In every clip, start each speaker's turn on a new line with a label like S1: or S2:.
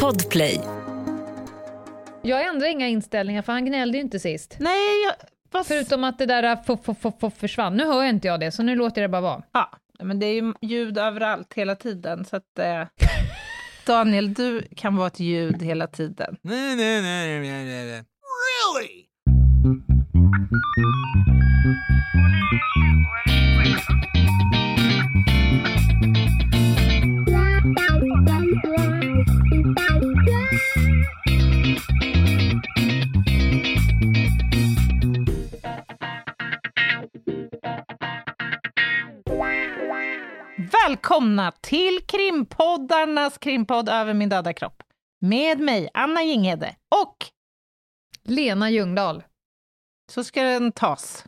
S1: Podplay.
S2: Jag ändrar inga inställningar för han gnällde ju inte sist.
S3: Nej, jag.
S2: Förutom att det där f- f- f- f- försvann. Nu hör jag inte jag det, så nu låter jag det bara vara.
S3: Ja, men det är ju ljud överallt hela tiden, så att... Eh, Daniel, du kan vara ett ljud hela tiden.
S4: Really?
S3: Välkomna till krimpoddarnas krimpodd Över min döda kropp. Med mig, Anna Jinghede. Och
S2: Lena Ljungdahl.
S3: så ska den tas.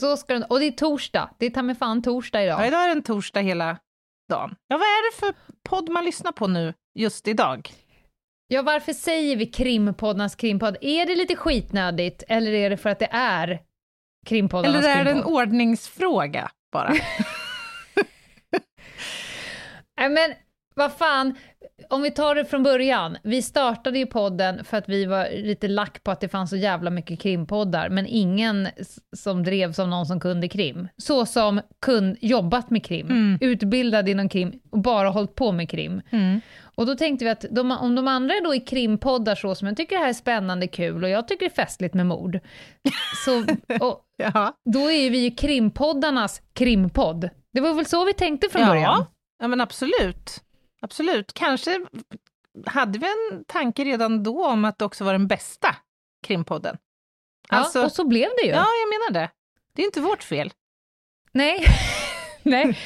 S2: Så ska den, och det är torsdag. Det är ta mig fan torsdag
S3: Ja,
S2: idag.
S3: idag är det en torsdag hela dagen. Ja, vad är det för podd man lyssnar på nu, just idag?
S2: Ja, varför säger vi krimpoddarnas krimpodd? Är det lite skitnödigt, eller är det för att det är krimpoddarnas
S3: Eller är det en
S2: krimpodd?
S3: ordningsfråga bara?
S2: Nej men vad fan, om vi tar det från början. Vi startade ju podden för att vi var lite lack på att det fanns så jävla mycket krimpoddar, men ingen som drevs av någon som kunde krim. Så som kun, jobbat med krim,
S3: Mm.
S2: utbildad inom krim och bara hållit på med krim.
S3: Mm.
S2: Och då tänkte vi att de, om de andra då är krimpoddar så som jag tycker det här är spännande, kul och jag tycker det är festligt med mord, så och,
S3: Ja.
S2: då är ju vi ju krimpoddarnas krimpodd. Det var väl så vi tänkte från början?
S3: Ja, men absolut. Absolut. Kanske hade vi en tanke redan då om att det också var den bästa krimpodden.
S2: Ja,
S3: Alltså,
S2: och så blev det ju.
S3: ja, jag menar det. Det är inte vårt fel.
S2: Nej. Nej.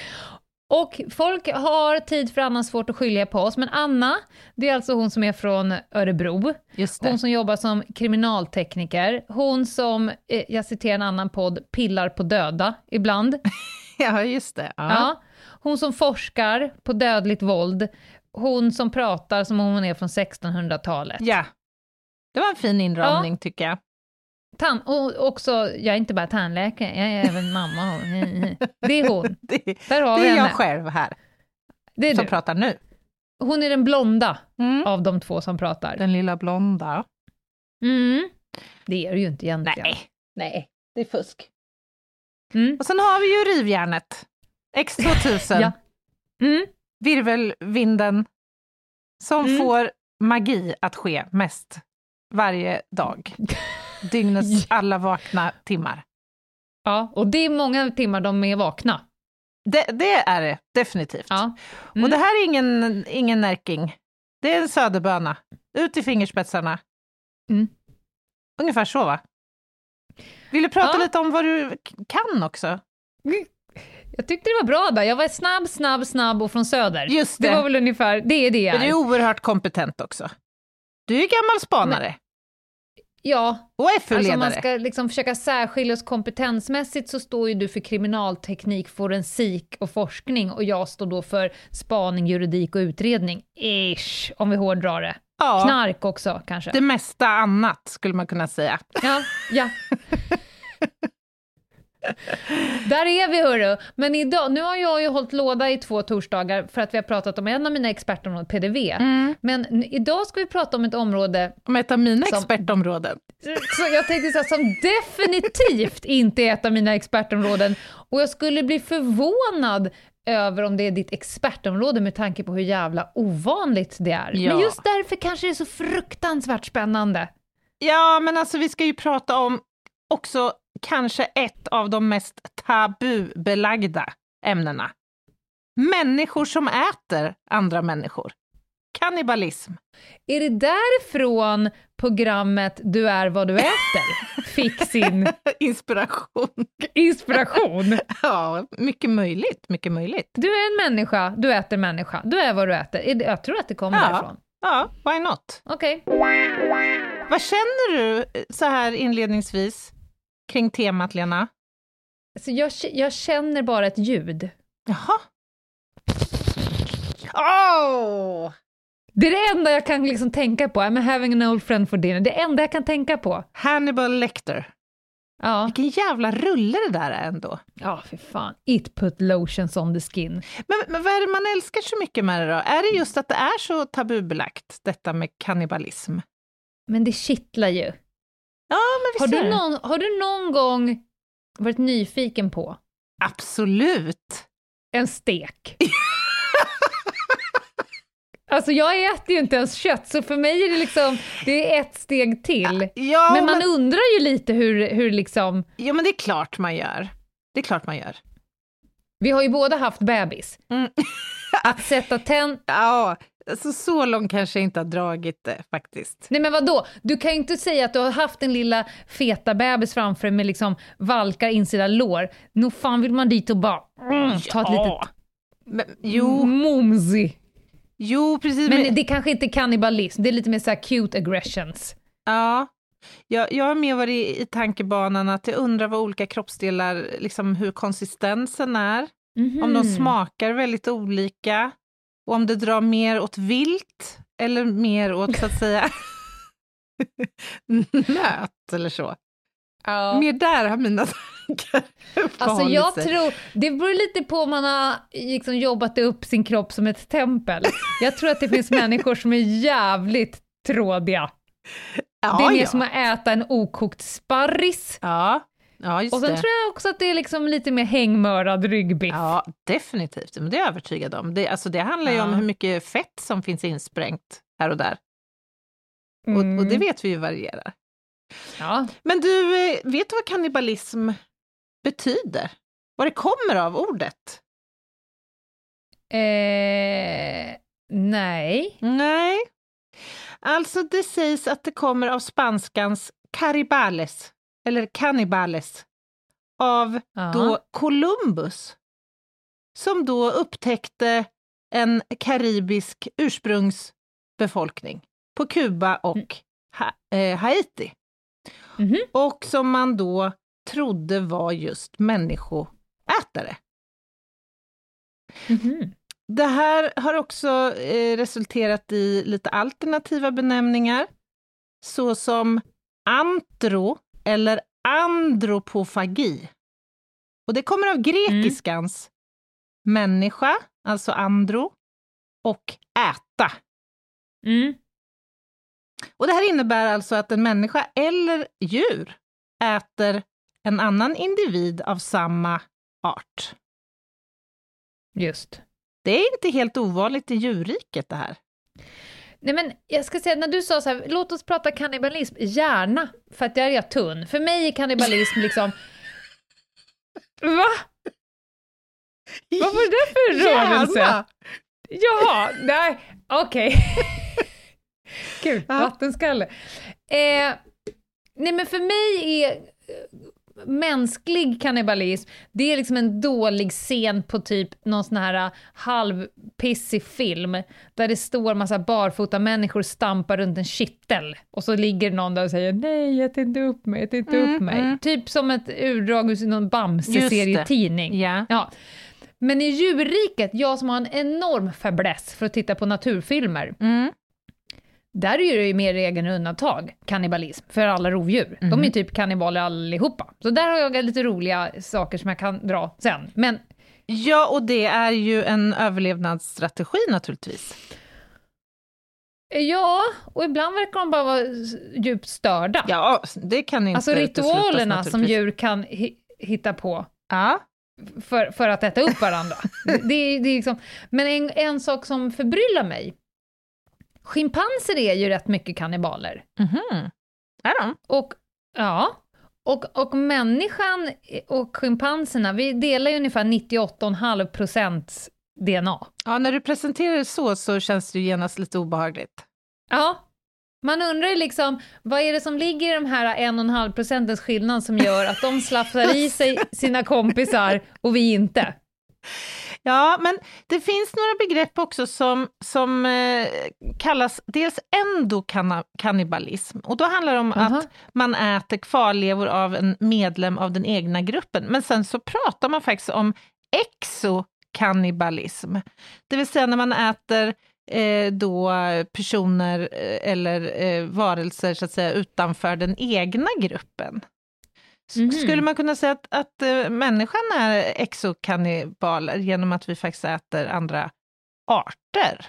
S2: Och folk har tid för annan svårt att skilja på oss, men Anna, det är alltså hon som är från Örebro, hon som jobbar som kriminaltekniker, hon som, eh, jag citerar en annan podd, pillar på döda ibland.
S3: Ja, just det. Ja.
S2: Ja. Hon som forskar på dödligt våld, hon som pratar som om hon är från 1600-talet.
S3: ja. Det var en fin inramning tycker jag.
S2: Tan- och också, jag är inte bara tandläkare, jag är även mamma. Det är hon.
S3: Det,
S2: Där har
S3: det
S2: vi
S3: är jag
S2: henne.
S3: själv här
S2: Det är
S3: som
S2: du.
S3: pratar nu.
S2: Hon är den blonda
S3: Mm.
S2: av de två som pratar.
S3: Den lilla blonda.
S2: Mm. Det är det ju inte egentligen.
S3: Nej, nej, det är fusk.
S2: Mm.
S3: Och sen har vi ju rivjärnet. X2000.
S2: Ja. Mm.
S3: Virvelvinden som
S2: Mm.
S3: får magi att ske mest varje dag. Dygnets alla vakna timmar.
S2: ja, och det är många timmar de är vakna.
S3: Det, det är det definitivt.
S2: Ja.
S3: Och
S2: Mm.
S3: det här är ingen, ingen närking. Det är en söderböna. Ut i fingerspetsarna.
S2: Mm.
S3: Ungefär så va? Vill du prata
S2: Ja.
S3: lite om vad du kan också?
S2: Jag tyckte det var bra där. Jag var snabb, snabb, snabb och från söder.
S3: Just
S2: Det
S3: det.
S2: var väl ungefär, det är det jag
S3: Men du är
S2: är.
S3: oerhört kompetent också. Du är gammal spanare
S2: Ja,
S3: och
S2: alltså om
S3: FU-ledare.
S2: man ska liksom försöka särskilja oss kompetensmässigt så står ju du för kriminalteknik, forensik och forskning och jag står då för spaning, juridik och utredning. Ish, om vi hårdrar det.
S3: ja,
S2: Knark också kanske.
S3: det mesta annat skulle man kunna säga.
S2: Ja, ja. Där är vi hörru. Men idag, nu har jag ju hållit låda i två torsdagar för att vi har pratat om en av mina expertområden, PDV. Men n- idag ska vi prata om ett område
S3: Om ett av mina
S2: Som-
S3: expertområden.
S2: så jag tänkte så här, som definitivt inte är ett av mina expertområden. Och jag skulle bli förvånad över om det är ditt expertområde med tanke på hur jävla ovanligt det är.
S3: Ja.
S2: Men just därför kanske det är så fruktansvärt spännande.
S3: Ja, men alltså vi ska ju prata om också kanske ett av de mest tabubelagda ämnena. Människor som äter andra människor. Kannibalism.
S2: Är det därifrån programmet Du är vad du äter fick sin
S3: Inspiration.
S2: inspiration?
S3: Ja, mycket möjligt, mycket möjligt.
S2: Du är en människa, du äter människa, du är vad du äter. Jag tror att det kommer
S3: Ja.
S2: därifrån.
S3: Ja, why not?
S2: Okej.
S3: Vad känner du så här inledningsvis kring temat, Lena?
S2: Så jag, jag känner bara ett ljud.
S3: Jaha. Åh!
S2: Det är det enda jag kan liksom tänka på. I'm having an old friend for dinner. Det enda jag kan tänka på.
S3: Hannibal Lecter.
S2: Ja,
S3: Vilken jävla rulle det där är ändå.
S2: ja för fan. It put lotions on the skin.
S3: Men, men vad är det man älskar så mycket med det då? Är det just att det är så tabubelagt, detta med kannibalism?
S2: Men det kittlar ju.
S3: Ja, men
S2: Har
S3: visst
S2: du, någon, har du någon gång varit nyfiken på
S3: Absolut!
S2: en stek? alltså jag äter ju inte ens kött, så för mig är det liksom, det är ett steg till.
S3: Ja,
S2: men
S3: men,
S2: man undrar ju lite hur, hur liksom,
S3: ja, men det är klart man gör. Det är klart man gör.
S2: vi har ju båda haft bebis.
S3: Mm.
S2: Att sätta tänd...
S3: Ja, alltså så långt kanske jag inte har dragit det faktiskt.
S2: Nej men vadå? Du kan ju inte säga att du har haft en lilla feta bebis framför dig med liksom valkar insida lår. Nog fan vill man dit och bara mm, ta ett litet
S3: Men, jo,
S2: mumsy.
S3: jo, precis.
S2: Men
S3: men-
S2: det kanske inte är kannibalism, det är lite mer så här cute aggressions.
S3: Ja, jag, jag har mer varit i tankebanan att jag undrar vad olika kroppsdelar, liksom hur konsistensen är, om de
S2: Mhm.
S3: smakar väldigt olika och om det drar mer åt vilt eller mer åt så att säga nöt eller så.
S2: Ja.
S3: Mer där har mina tankar
S2: Alltså jag
S3: sig.
S2: tror, det beror lite på om man har liksom jobbat upp sin kropp som ett tempel. Jag tror att det finns människor som är jävligt trådiga.
S3: ja,
S2: det är mer
S3: ja.
S2: som att äta en okokt sparris.
S3: Ja, ja
S2: Och sen
S3: det.
S2: tror jag också att det är liksom lite mer hängmörad ryggbiff.
S3: Ja, definitivt. Men det är jag övertygad om. Det, alltså, det handlar ju om
S2: Ja.
S3: hur mycket fett som finns insprängt här och där. Och, och det
S2: Mm.
S3: vet vi ju varierar.
S2: Ja.
S3: Men du, eh, vet du vad kannibalism betyder? Vad det kommer av ordet?
S2: Eh, nej.
S3: Nej. Alltså det sägs att det kommer av spanskans caribales, eller cannibales, av
S2: Ja.
S3: då Columbus, som då upptäckte en karibisk ursprungsbefolkning på Kuba och ha- eh, Haiti.
S2: Mhm.
S3: Och som man då trodde var just människoätare.
S2: Mhm.
S3: Det här har också eh, resulterat i lite alternativa benämningar, såsom antro eller andropofagi. Och det kommer av grekiskans människa, alltså andro, och äta.
S2: Mm.
S3: Och det här innebär alltså att en människa eller djur äter en annan individ av samma art.
S2: Just.
S3: Det är inte helt ovanligt i djurriket det här.
S2: Nej men jag ska säga, när du sa så här, låt oss prata kannibalism, gärna, för att där är jag tunn. För mig är kannibalism liksom... Va? Vad var det för rörelse? Jaha, nej, okej. Kul,
S3: Ja.
S2: vattenskalle. Eh, nej men för mig är mänsklig kannibalism, det är liksom en dålig scen på typ någon sån här eh, halvpissig film, där det står massa barfota människor stampar runt en kittel, och så ligger någon där och säger nej, ät inte upp mig, ät inte
S3: Mm,
S2: upp mig.
S3: mm.
S2: Typ som ett urdrag ur någon Bamse-serietidning.
S3: Ja.
S2: Ja. Men i djurriket, jag som har en enorm fäbless för att titta på naturfilmer,
S3: Mm.
S2: Där är det ju mer egen undantag, kannibalism, för alla rovdjur. De är typ kannibaler allihopa. Så där har jag lite roliga saker som jag kan dra sen. Men
S3: ja, och det är ju en överlevnadsstrategi naturligtvis.
S2: ja, och ibland verkar de bara vara djupt störda.
S3: Ja, det kan inte
S2: alltså ritualerna som djur kan hi- hitta på
S3: Ja.
S2: för, för att äta upp varandra. det, det är liksom, men en, en sak som förbryllar mig, schimpanser är ju rätt mycket kannibaler.
S3: Mhm. Är de?
S2: Och, ja, och, och människan och schimpanserna, vi delar ju ungefär 98,5 procent DNA.
S3: Ja, när du presenterar det så, så känns det ju genast lite obehagligt.
S2: Ja, man undrar ju liksom, vad är det som ligger i de här 1,5 procentens skillnad som gör att de slafsar i sig sina kompisar och vi inte?
S3: Ja, men det finns några begrepp också som, som eh, kallas dels endokannibalism. Och då handlar det om
S2: Aha.
S3: att man äter kvarlevor av en medlem av den egna gruppen. Men sen så pratar man faktiskt om exokannibalism. Det vill säga när man äter eh, då personer eh, eller eh, varelser så att säga utanför den egna gruppen.
S2: Mhm.
S3: Skulle man kunna säga att, att eh, människan är exokannibaler genom att vi faktiskt äter andra arter?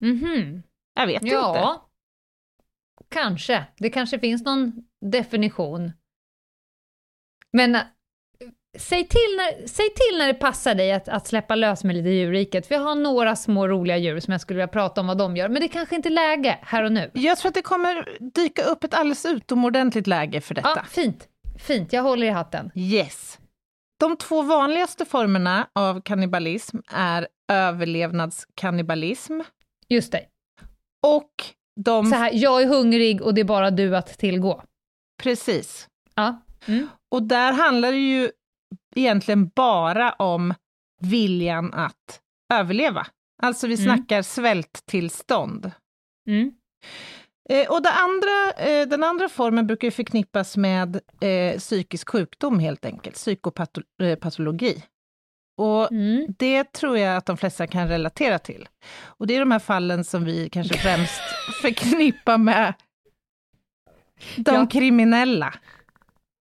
S2: Mhm.
S3: Jag vet inte.
S2: Ja, kanske. Det kanske finns någon definition. Men äh, säg till när, säg till när det passar dig att, att släppa lös med lite djurriket, för jag har några små roliga djur som jag skulle vilja prata om vad de gör, men det kanske inte är läge här och nu.
S3: Jag tror att det kommer dyka upp ett alldeles utomordentligt läge för detta.
S2: Ja, fint. Fint, jag håller i hatten.
S3: Yes. De två vanligaste formerna av kannibalism är överlevnadskannibalism
S2: Just det.
S3: och de...
S2: Så här, jag är hungrig och det är bara du att tillgå.
S3: Precis.
S2: Ja. Mm.
S3: Och där handlar det ju egentligen bara om viljan att överleva. Alltså vi
S2: Mm.
S3: snackar svälttillstånd.
S2: Mm.
S3: Eh, och det andra, eh, den andra formen brukar ju förknippas med eh, psykisk sjukdom helt enkelt, psykopatologi. Och
S2: Mm.
S3: det tror jag att de flesta kan relatera till. Och det är de här fallen som vi kanske främst förknippar med de
S2: Ja.
S3: kriminella.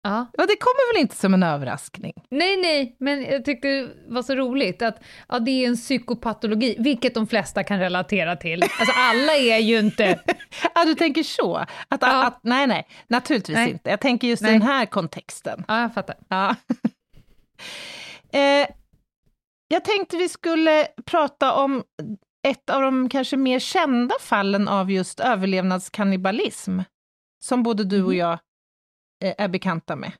S2: Ja.
S3: Och det kommer väl inte som en överraskning?
S2: Nej, nej, men jag tyckte det var så roligt att ja, det är en psykopatologi, vilket de flesta kan relatera till. Alltså alla är ju inte...
S3: Ja, du tänker så? Att,
S2: Ja.
S3: att, nej, nej, naturligtvis
S2: Nej.
S3: inte. Jag tänker just
S2: Nej.
S3: i den här kontexten.
S2: Ja, jag fattar.
S3: Ja. eh, jag tänkte vi skulle prata om ett av de kanske mer kända fallen av just överlevnadskannibalism, som både du och
S2: Mhm.
S3: jag är bekanta med.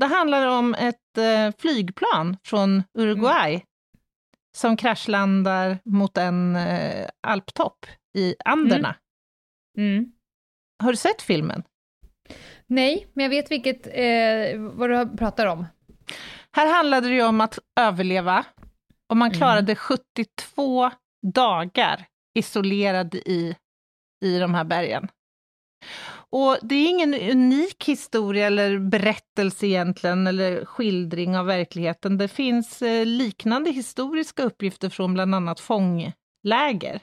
S3: Det handlar om ett eh, flygplan från Uruguay som kraschlandar mot en eh, alptopp i Anderna.
S2: Mm.
S3: Har du sett filmen?
S2: Nej, men jag vet vilket, eh, vad du pratar om.
S3: Här handlade det ju om att överleva och man
S2: Mm.
S3: klarade 72 dagar isolerad i, i de här bergen. Och det är ingen unik historia eller berättelse egentligen, eller skildring av verkligheten. Det finns eh, liknande historiska uppgifter från bland annat fångläger.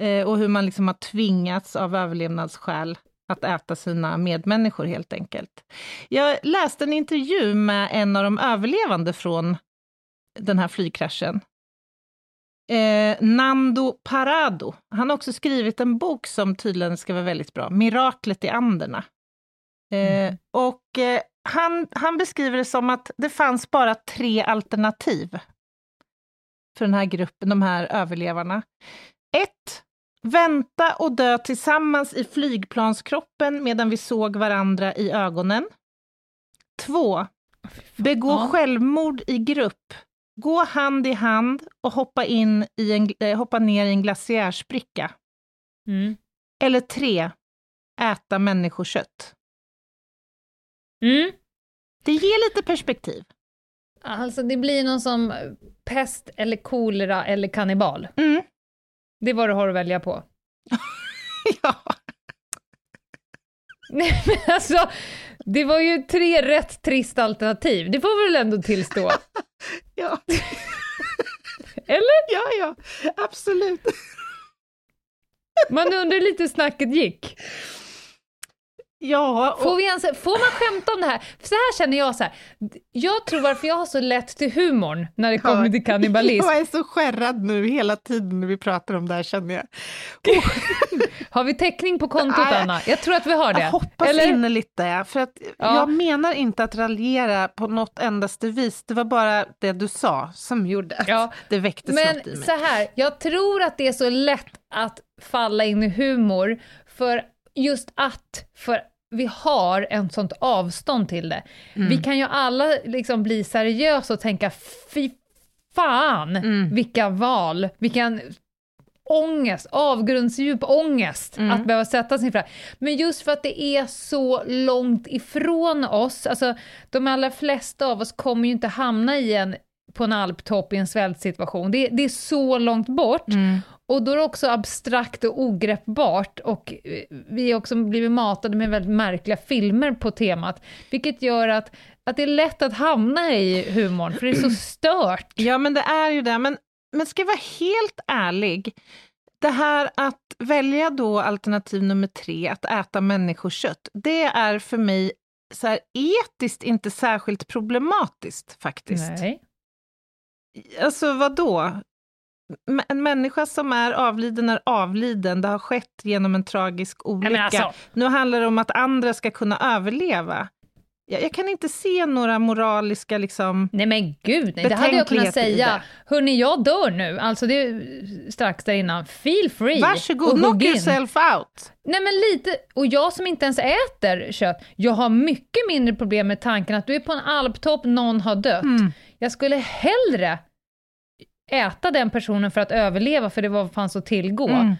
S3: Eh, och hur man liksom har tvingats av överlevnadsskäl att äta sina medmänniskor helt enkelt. Jag läste en intervju med en av de överlevande från den här flygkraschen. Eh, Nando Parado. Han har också skrivit en bok som tydligen ska vara väldigt bra, Miraklet i Anderna. Eh,
S2: Mm.
S3: Och eh, han, han beskriver det som att det fanns bara tre alternativ för den här gruppen, de här överlevarna. Ett, vänta och dö tillsammans i flygplanskroppen medan vi såg varandra i ögonen. Två, begå
S2: Ja.
S3: självmord i grupp. Gå hand i hand och hoppa, in i en, eh, hoppa ner i en glaciärspricka.
S2: Mm.
S3: Eller tre, äta människokött.
S2: Mm.
S3: Det ger lite perspektiv.
S2: Alltså det blir någon som pest eller kolera eller kannibal.
S3: Mm.
S2: Det är vad du har att välja på.
S3: ja.
S2: Nej men alltså, det var ju tre rätt trist alternativ, det får vi väl ändå tillstå?
S3: Ja.
S2: Eller?
S3: ja, ja, absolut.
S2: Man undrar lite hur snacket gick.
S3: Ja, och,
S2: Får, vi ens, får man skämta om det här? För så här känner jag så här. jag tror varför jag har så lätt till humorn när det kommer till kannibalism.
S3: jag är så skärrad nu hela tiden när vi pratar om det här känner jag.
S2: Har vi täckning på kontot. Anna? Jag tror att vi har det.
S3: Jag hoppas
S2: Eller?
S3: innerligt det, för att
S2: Ja.
S3: jag menar inte att raljera på något endaste vis. Det var bara det du sa som gjorde att
S2: Ja,
S3: det väcktes
S2: Men
S3: något i mig.
S2: så här, jag tror att det är så lätt att falla in i humor för just att för vi har en sånt avstånd till det.
S3: Mm.
S2: Vi kan ju alla liksom bli seriösa och tänka fy fan
S3: Mm.
S2: vilka val, vilken ångest, avgrundsdjup ångest
S3: Mm.
S2: att behöva sätta sig inför det. Men just för att det är så långt ifrån oss, alltså de allra flesta av oss kommer ju inte hamna i en, på en alptopp i en svältsituation. Det, det är så långt bort.
S3: Mm.
S2: Och då är det också abstrakt och ogreppbart och eh, vi har också blivit matade med väldigt märkliga filmer på temat, vilket gör att, att det är lätt att hamna i humorn, för det är så stört.
S3: Ja, men det är ju det. Men, men ska jag vara helt ärlig, det här att välja då alternativ nummer tre, att äta människokött, det är för mig så här, etiskt inte särskilt problematiskt faktiskt.
S2: Nej.
S3: Alltså vad då? En människa som är avliden är avliden, det har skett genom en tragisk olycka.
S2: alltså.
S3: Nu handlar det om att andra ska kunna överleva. Jag, jag kan inte se några moraliska liksom...
S2: Nej men gud, nej. det hade jag kunnat säga. Hörni, jag dör nu. Alltså det är strax där innan. Feel free.
S3: Varsågod, knock
S2: in.
S3: yourself out.
S2: Nej men lite, och jag som inte ens äter kött, jag har mycket mindre problem med tanken att du är på en alptopp, någon har dött.
S3: Mm.
S2: Jag skulle hellre äta den personen för att överleva, för det var fanns att tillgå,
S3: Mm.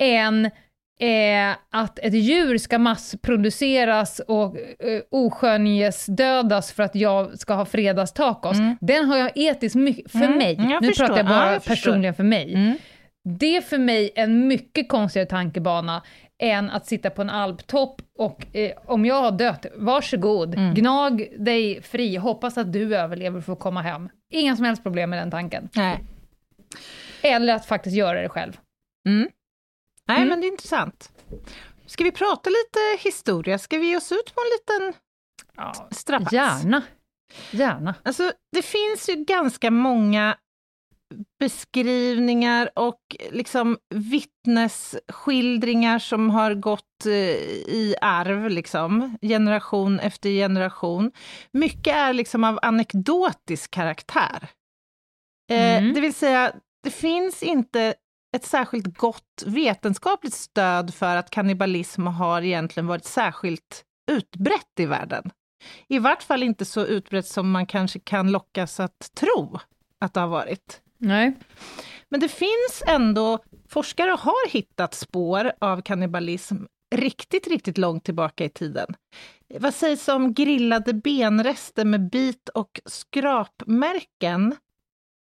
S2: än eh, att ett djur ska massproduceras och eh, oskönjesdödas för att jag ska ha fredagstacos.
S3: Mm.
S2: Den har jag etiskt mycket, för
S3: Mm,
S2: mig,
S3: jag
S2: nu
S3: förstår.
S2: pratar jag bara
S3: Ja, jag förstår.
S2: personligen för mig.
S3: Mm.
S2: Det är för mig en mycket konstigare tankebana än att sitta på en alptopp och eh, om jag har dött, varsågod,
S3: Mm.
S2: gnag dig fri, hoppas att du överlever för att komma hem. Inga som helst problem med den tanken.
S3: Nej.
S2: Eller att faktiskt göra det själv.
S3: Mm. Nej,
S2: Mm.
S3: men det är intressant. Ska vi prata lite historia? Ska vi ge oss ut på en liten
S2: Ja,
S3: strapats?
S2: gärna. Gärna.
S3: Alltså, det finns ju ganska många beskrivningar och liksom vittnesskildringar som har gått eh, i arv, liksom, generation efter generation. Mycket är liksom av anekdotisk karaktär. Eh,
S2: Mm.
S3: Det vill säga, det finns inte ett särskilt gott vetenskapligt stöd för att kannibalism har egentligen varit särskilt utbrett i världen. I vart fall inte så utbrett som man kanske kan lockas att tro att det har varit.
S2: Nej.
S3: Men det finns ändå, forskare har hittat spår av kannibalism riktigt, riktigt långt tillbaka i tiden. Vad sägs om grillade benrester med bit och skrapmärken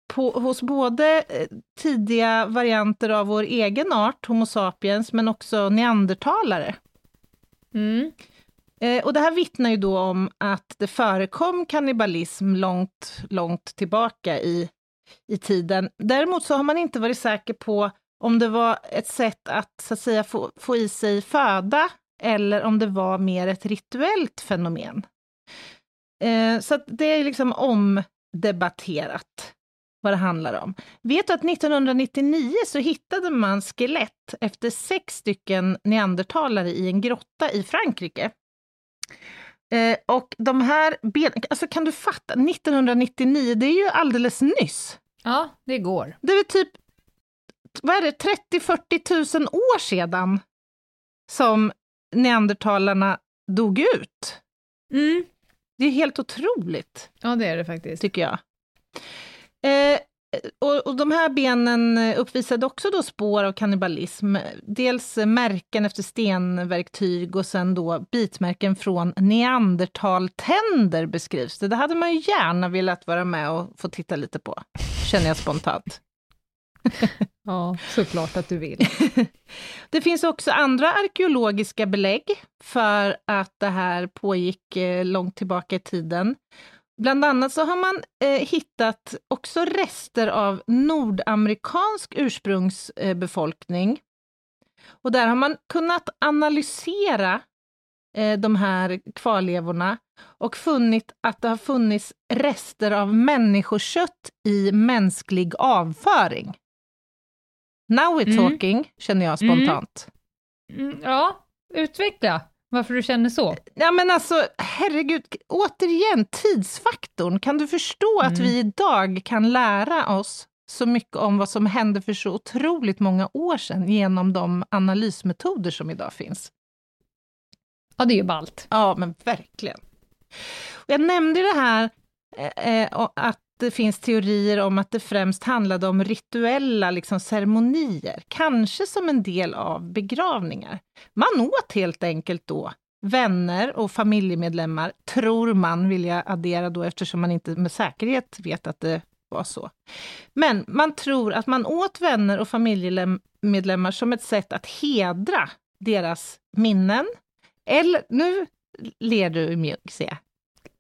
S3: på, hos både eh, tidiga varianter av vår egen art, Homo sapiens, men också neandertalare?
S2: Mm.
S3: Eh, och det här vittnar ju då om att det förekom kannibalism långt, långt tillbaka i, i tiden. Däremot så har man inte varit säker på om det var ett sätt att, så att säga, få, få i sig föda eller om det var mer ett rituellt fenomen. Eh, så att det är liksom omdebatterat vad det handlar om. Vet du att 1999 så hittade man skelett efter sex stycken neandertalare i en grotta i Frankrike. Eh, och de här ben, alltså kan du fatta, 1999, det är ju alldeles nyss.
S2: Ja, det går.
S3: Det är väl typ, vad är det, 30-40 000 år sedan som neandertalarna dog ut.
S2: Mm.
S3: Det är helt otroligt,
S2: Ja, det är det faktiskt.
S3: tycker jag. Eh, och, och de här benen eh, uppvisade också då spår av kannibalism. Dels eh, märken efter stenverktyg och sen då bitmärken från neandertaltänder beskrivs det. Det hade man ju gärna velat vara med och få titta lite på, känner jag spontant.
S2: Ja, såklart att du vill.
S3: Det finns också andra arkeologiska belägg för att det här pågick eh, långt tillbaka i tiden. Bland annat så har man eh, hittat också rester av nordamerikansk ursprungsbefolkning. Och där har man kunnat analysera eh, de här kvarlevorna och funnit att det har funnits rester av människokött i mänsklig avföring. Now we're
S2: Mm.
S3: talking, känner jag
S2: Mm.
S3: spontant.
S2: Mm, ja, utveckla varför du känner så.
S3: Ja men alltså, herregud, återigen, tidsfaktorn. Kan du förstå att
S2: Mm.
S3: vi idag kan lära oss så mycket om vad som hände för så otroligt många år sedan genom de analysmetoder som idag finns?
S2: Ja, det är ju ballt.
S3: Ja, men verkligen. Och jag nämnde det här eh, eh, att det finns teorier om att det främst handlade om rituella liksom, ceremonier, kanske som en del av begravningar. Man åt helt enkelt då vänner och familjemedlemmar, tror man, vill jag addera då eftersom man inte med säkerhet vet att det var så. Men man tror att man åt vänner och familjemedlemmar som ett sätt att hedra deras minnen. Eller, nu ler du i mjugg, ser jag.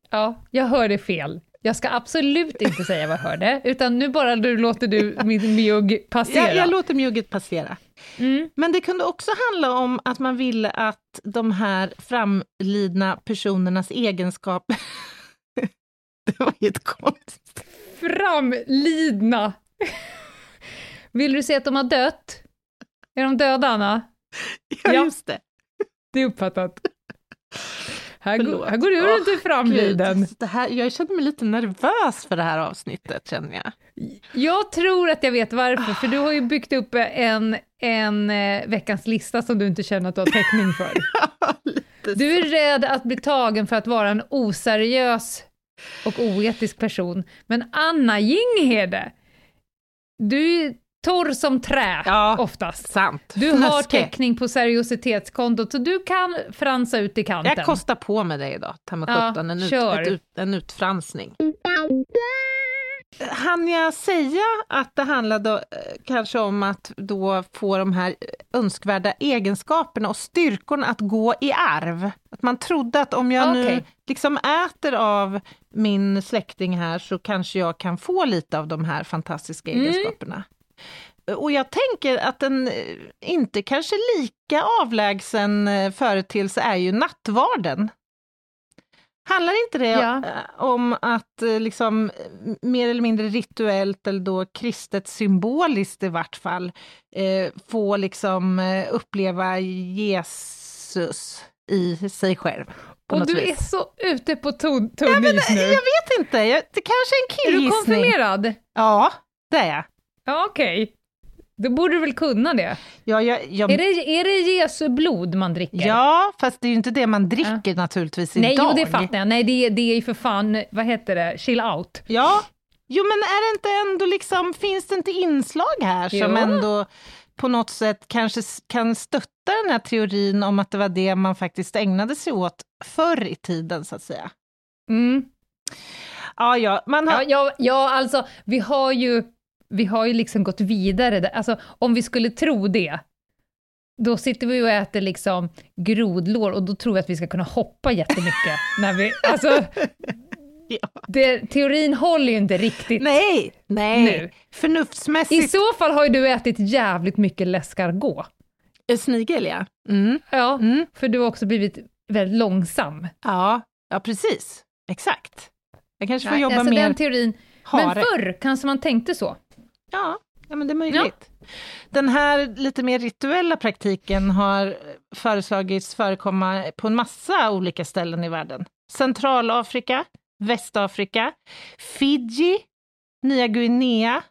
S2: Ja, jag hörde fel. Jag ska absolut inte säga vad jag hörde, utan nu bara du låter du min mjugg passera.
S3: Jag, jag låter mjugget passera.
S2: Mm.
S3: Men det kunde också handla om att man ville att de här framlidna personernas egenskaper... det var ju ett konst.
S2: Framlidna! Vill du säga att de har dött? Är de döda, Anna?
S3: Ja,
S2: Ja.
S3: just det.
S2: Det är uppfattat. Här, här går du
S3: Åh,
S2: inte framliden.
S3: Gud, det här, jag känner mig lite nervös för det här avsnittet, känner jag.
S2: Jag tror att jag vet varför, för du har ju byggt upp en, en eh, veckans lista som du inte känner att du har täckning för. Du är rädd att bli tagen för att vara en oseriös och oetisk person. Men Anna Jinghede, du torr som trä
S3: Ja.
S2: oftast.
S3: sant.
S2: Du har
S3: Fnöske.
S2: täckning på seriositetskontot, så du kan fransa ut i kanten.
S3: Jag kostar på mig det idag, ta mig
S2: Ja,
S3: sjutton, en, ut, ett ut, en utfransning. Han jag säga att det handlade eh, kanske om att då få de här önskvärda egenskaperna och styrkorna att gå i arv? Att man trodde att om jag nu
S2: Okej.
S3: liksom äter av min släkting här så kanske jag kan få lite av de här fantastiska
S2: Mm.
S3: Och jag tänker att en eh, inte kanske lika avlägsen eh, företeelse är ju nattvarden. Handlar inte det
S2: Ja.
S3: eh, om att liksom mer eller mindre rituellt eller då kristet symboliskt i vart fall eh, få liksom uppleva Jesus i sig själv?
S2: Och du
S3: vis.
S2: är så ute på tunn is nu.
S3: Jag vet inte, jag, det kanske är en
S2: Är du
S3: killgissning.
S2: konfirmerad?
S3: Ja, det är jag.
S2: Ja, okej. Då borde du väl kunna det.
S3: Ja, jag, jag
S2: Är det, är det Jesu blod man dricker?
S3: Ja, fast det är ju inte det man dricker naturligtvis
S2: Nej,
S3: idag.
S2: jo, det fattar jag. Nej, det, det är ju för fan, vad heter det, chill out.
S3: Ja, jo men är det inte ändå liksom, finns det inte inslag här som
S2: Jo.
S3: ändå på något sätt kanske kan stötta den här teorin om att det var det man faktiskt ägnade sig åt förr i tiden så att säga?
S2: Mm.
S3: Ja, ja, man har...
S2: Ja, ja, ja, alltså, vi har ju, vi har ju liksom gått vidare. där. Alltså, om vi skulle tro det, då sitter vi och äter liksom grodlår och då tror vi att vi ska kunna hoppa jättemycket. när vi, alltså,
S3: Ja.
S2: det, teorin håller ju inte riktigt.
S3: Nej, nej,
S2: Nu. I
S3: förnuftsmässigt.
S2: så fall har ju du ätit jävligt mycket läskargå.
S3: Eh, Snigel ja. Mm.
S2: Ja,
S3: Mm.
S2: för du har också blivit väldigt långsam.
S3: Ja, ja precis. Exakt. Jag kanske får
S2: Nej,
S3: jobba
S2: alltså
S3: mer
S2: den teorin. Men förr kanske man tänkte så.
S3: Ja, ja men det är möjligt. Den här lite mer rituella praktiken har föreslagits förekomma på en massa olika ställen i världen. Centralafrika, Västafrika, Fiji, Nya Guinea,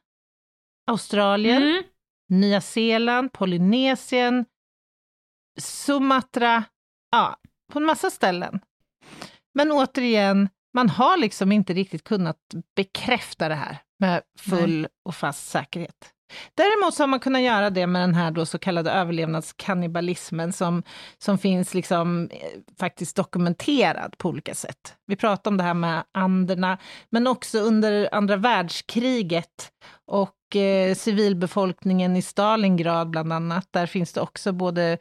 S3: Australien,
S2: Mm.
S3: Nya Zeeland, Polynesien, Sumatra, ja, på en massa ställen. Men återigen, man har liksom inte riktigt kunnat bekräfta det här med full och fast säkerhet. Däremot så har man kunnat göra det med den här då så kallade överlevnadskannibalismen som, som finns liksom eh, faktiskt dokumenterad på olika sätt. Vi pratar om det här med anderna, men också under andra världskriget och eh, civilbefolkningen i Stalingrad bland annat. Där finns det också både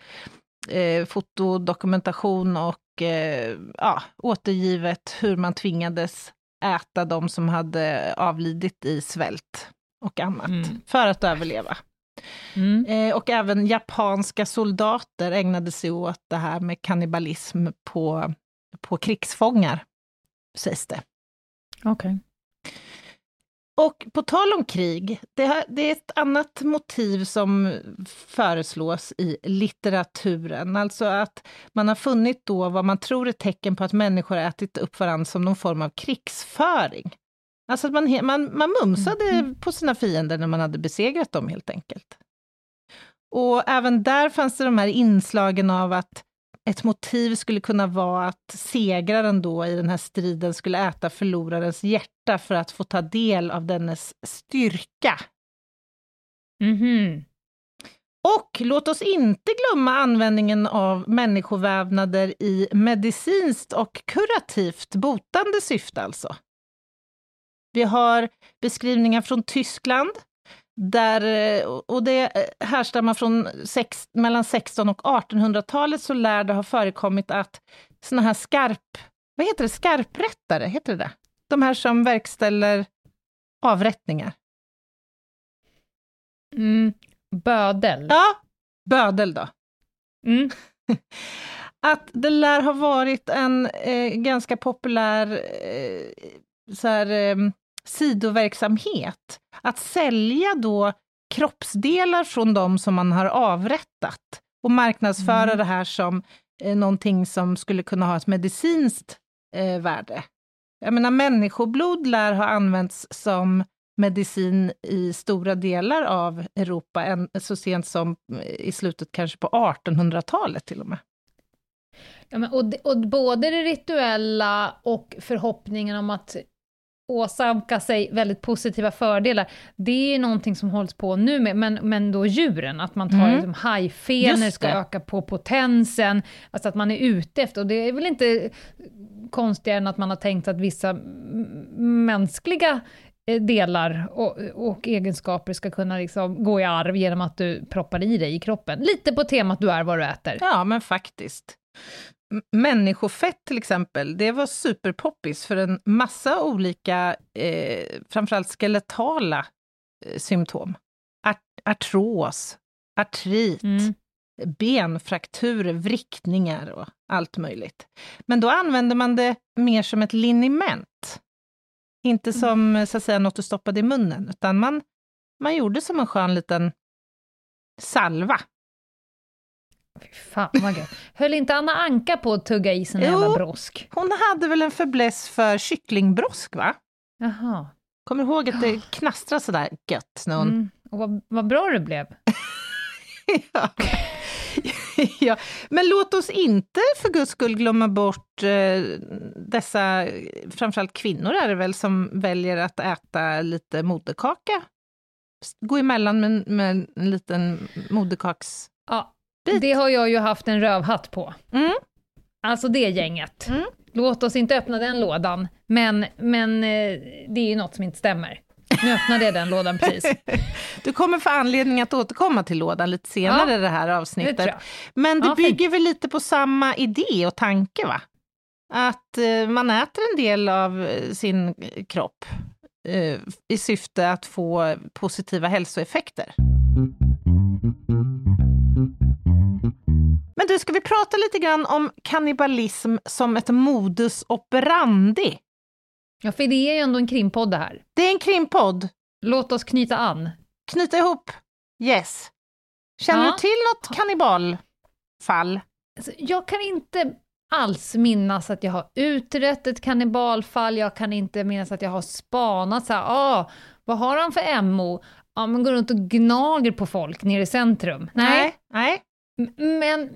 S3: eh, fotodokumentation och eh, ja, återgivet hur man tvingades äta de som hade avlidit i svält och annat
S2: Mm.
S3: för att överleva.
S2: Mm.
S3: Eh, och även japanska soldater ägnade sig åt det här med kannibalism på, på krigsfångar, sägs det.
S2: Okej.
S3: Och på tal om krig, det, här, det är ett annat motiv som föreslås i litteraturen. Alltså att man har funnit då vad man tror är tecken på att människor har ätit upp varandra som någon form av krigsföring. Alltså att man, man, man mumsade på sina fiender när man hade besegrat dem helt enkelt. Och även där fanns det de här inslagen av att ett motiv skulle kunna vara att segraren då i den här striden skulle äta förlorarens hjärta för att få ta del av dennes styrka.
S2: Mhm.
S3: Och låt oss inte glömma användningen av människovävnader i medicinskt och kurativt botande syfte alltså. Vi har beskrivningar från Tyskland, där, eh, och det eh, härstammar från sex, mellan 16 och 1800-talet, så lär det ha förekommit att såna här skarp, vad heter det, skarprättare, heter det det? De här som verkställer avrättningar.
S2: Mm. Bödel.
S3: Ja, bödel då.
S2: Mm.
S3: Att det lär ha varit en eh, ganska populär eh, så här, eh, sidoverksamhet. Att sälja då kroppsdelar från de som man har avrättat och marknadsföra
S2: Mm.
S3: det här som eh, någonting som skulle kunna ha ett medicinskt eh, värde. Jag menar, människoblod lär ha använts som medicin i stora delar av Europa, än, så sent som eh, i slutet kanske på 1800-talet till och med.
S2: Ja, men, och, och både det rituella och förhoppningen om att åsamka sig väldigt positiva fördelar, det är någonting som hålls på nu med, men, men då djuren, att man tar
S3: Mm.
S2: liksom hajfenor, ska öka på potensen, alltså att man är ute efter, och det är väl inte konstigare än att man har tänkt att vissa mänskliga eh, delar och, och egenskaper ska kunna liksom gå i arv genom att du proppar i dig i kroppen. Lite på temat du är vad du äter.
S3: Ja, men faktiskt. Människofett till exempel, det var superpoppis för en massa olika, eh, framförallt skeletala eh, symptom. Art artros, artrit,
S2: Mm.
S3: benfrakturer, vrickningar och allt möjligt. Men då använde man det mer som ett liniment. Inte som eh, så att säga, något du stoppade i munnen, utan man, man gjorde som en skön liten salva.
S2: Fy fan vad gött. Höll inte Anna Anka på att tugga i sina
S3: Jo.
S2: jävla brosk?
S3: Hon hade väl en fäbless för kycklingbrosk, va?
S2: Jaha.
S3: Kommer du ihåg att det knastrade sådär gött när hon...
S2: Mm. Och vad, vad bra det blev.
S3: ja. ja. Men låt oss inte för guds skull glömma bort eh, dessa, framförallt kvinnor är det väl, som väljer att äta lite moderkaka. Gå emellan med, med en liten moderkaks...
S2: Ja,
S3: Bit.
S2: det har jag ju haft en rövhatt på.
S3: Mm.
S2: Alltså det gänget.
S3: Mm.
S2: Låt oss inte öppna den lådan, men, men eh, det är ju något som inte stämmer. Nu öppnade jag den lådan precis.
S3: Du kommer få anledning att återkomma till lådan lite senare
S2: Ja,
S3: i det här
S2: Det
S3: avsnittet.
S2: jag.
S3: Men det
S2: Ja,
S3: bygger väl lite på samma idé och tanke, va? Att eh, man äter en del av eh, sin kropp i syfte att få positiva hälsoeffekter. Men du, ska vi prata lite grann om kannibalism som ett modus operandi?
S2: Ja, för det är ju ändå en krimpodd det här.
S3: Det är en krimpodd.
S2: Låt oss knyta an.
S3: Knyta ihop. Yes. Känner
S2: Ja.
S3: du till något kannibalfall?
S2: Alltså, jag kan inte alls minnas att jag har utrett ett kannibalfall, jag kan inte minnas att jag har spanat så här, ah, vad har han för MO? Ja, men går runt och gnager på folk nere i centrum. Nej,
S3: Nej.
S2: M- men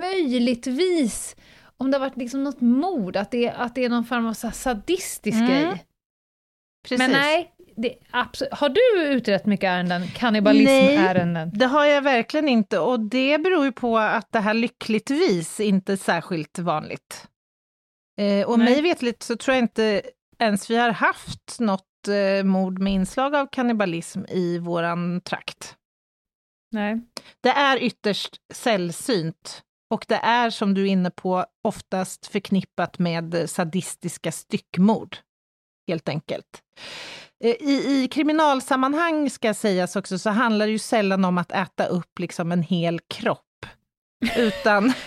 S2: möjligtvis om det har varit liksom något mord, att det, att det är någon form av sadistisk
S3: Mm,
S2: grej.
S3: Precis.
S2: Men nej, det, har du utrett mycket ärenden, kannibalismärenden?
S3: Det har jag verkligen inte och det beror ju på att det här lyckligtvis inte är särskilt vanligt. Eh, och
S2: Nej.
S3: mig vetligt så tror jag inte ens vi har haft något eh, mord med inslag av kannibalism i våran trakt.
S2: Nej.
S3: Det är ytterst sällsynt och det är som du är inne på oftast förknippat med sadistiska styckmord, helt enkelt. Eh, I, I kriminalsammanhang ska sägas också så handlar det ju sällan om att äta upp liksom en hel kropp, utan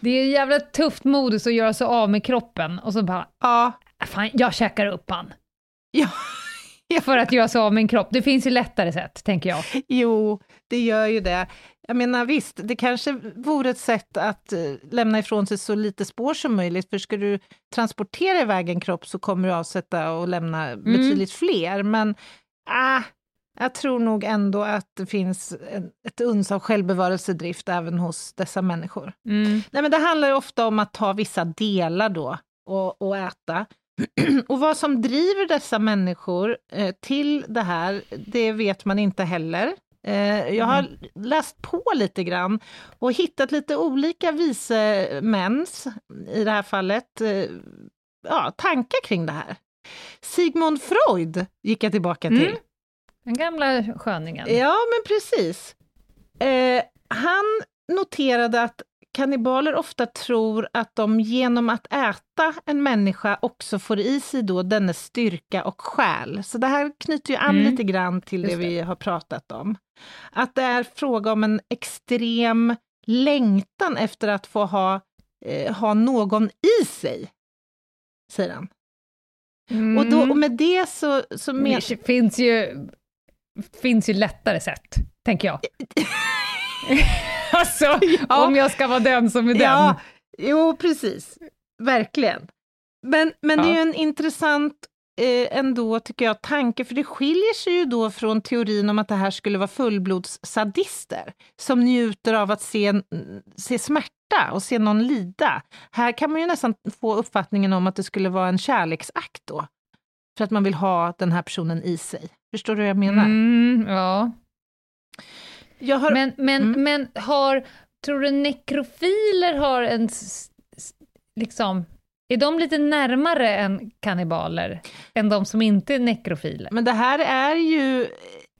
S2: Det är jävla tufft modus att göra sig av med kroppen och så bara,
S3: ja,
S2: fan, jag käkar upp han.
S3: ja,
S2: För att göra sig av med en kropp. Det finns ju lättare sätt, tänker jag.
S3: Jo, det gör ju det. Jag menar visst, det kanske vore ett sätt att eh, lämna ifrån sig så lite spår som möjligt, för ska du transportera iväg en kropp så kommer du avsätta och lämna betydligt fler, men ah, jag tror nog ändå att det finns ett uns av självbevarelsedrift även hos dessa människor.
S2: Mm.
S3: Nej, men det handlar ju ofta om att ta vissa delar då och, och äta. och vad som driver dessa människor eh, till det här, det vet man inte heller. Eh, jag har läst på lite grann och hittat lite olika vise mäns, i det här fallet, eh, ja, tankar kring det här. Sigmund Freud gick jag tillbaka till.
S2: Mm. Den gamla sköningen.
S3: Ja, men precis. Han noterade att kannibaler ofta tror att de genom att äta en människa också får i sig då dennes styrka och själ. Så det här knyter ju an
S2: Mm.
S3: lite grann till det,
S2: Just det.
S3: vi har pratat om. Att det är fråga om en extrem längtan efter att få ha, eh, ha någon i sig, säger han. Och, då, och med det så, så men,
S2: Det finns ju, finns ju lättare sätt, tänker jag. alltså,
S3: Ja.
S2: om jag ska vara den som är den.
S3: Ja, jo precis. Verkligen. Men, men det är
S2: Ja.
S3: ju en intressant eh, ändå, tycker jag, tanke, för det skiljer sig ju då från teorin om att det här skulle vara fullblodssadister som njuter av att se, se smärta och se någon lida. Här kan man ju nästan få uppfattningen om att det skulle vara en kärleksakt då, för att man vill ha den här personen i sig. Förstår du vad jag menar?
S2: Mm, ja.
S3: Har,
S2: Men, men,
S3: Mm.
S2: men har, tror du nekrofiler har en, liksom, är de lite närmare än kannibaler, än de som inte är nekrofiler?
S3: Men det här är ju,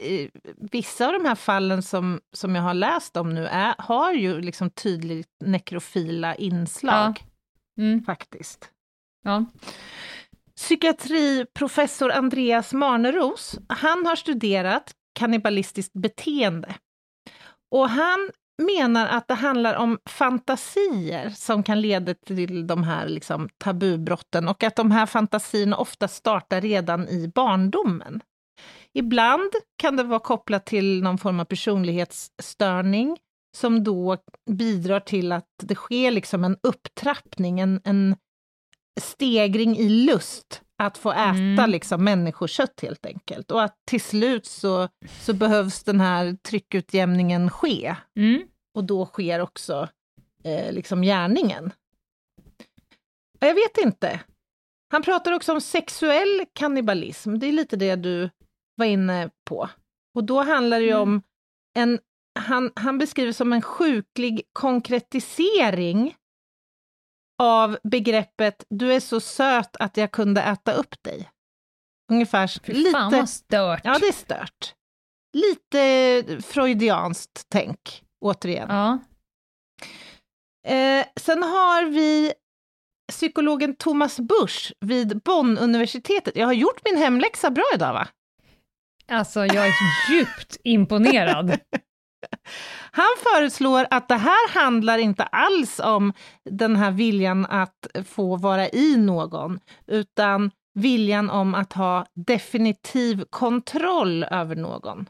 S3: eh, vissa av de här fallen som, som jag har läst om nu är, har ju liksom tydligt nekrofila inslag,
S2: Mm,
S3: faktiskt.
S2: ja.
S3: Psykiatriprofessor Andreas Marneros, han har studerat kannibalistiskt beteende. Och han menar att det handlar om fantasier som kan leda till de här liksom, tabubrotten och att de här fantasierna ofta startar redan i barndomen. Ibland kan det vara kopplat till någon form av personlighetsstörning som då bidrar till att det sker liksom en upptrappning, en, en stegring i lust att få äta
S2: Mm.
S3: liksom människokött helt enkelt. Och att till slut så, så behövs den här tryckutjämningen ske.
S2: Mm.
S3: Och då sker också eh, liksom gärningen. Ja, Jag vet inte. Han pratar också om sexuell kannibalism. Det är lite det du var inne på. Och då handlar det ju
S2: Mm.
S3: om en, han, han beskriver som en sjuklig konkretisering av begreppet du är så söt att jag kunde äta upp dig. Ungefär
S2: Fy fan
S3: lite,
S2: vad stört.
S3: ja det är stört. Lite freudianskt tänk, återigen.
S2: Ja.
S3: Eh, sen har vi psykologen Thomas Busch vid Bonn-universitetet. Jag har gjort min hemläxa bra idag va?
S2: Alltså, jag är djupt imponerad.
S3: Han föreslår att det här handlar inte alls om den här viljan att få vara i någon, utan viljan om att ha definitiv kontroll över någon.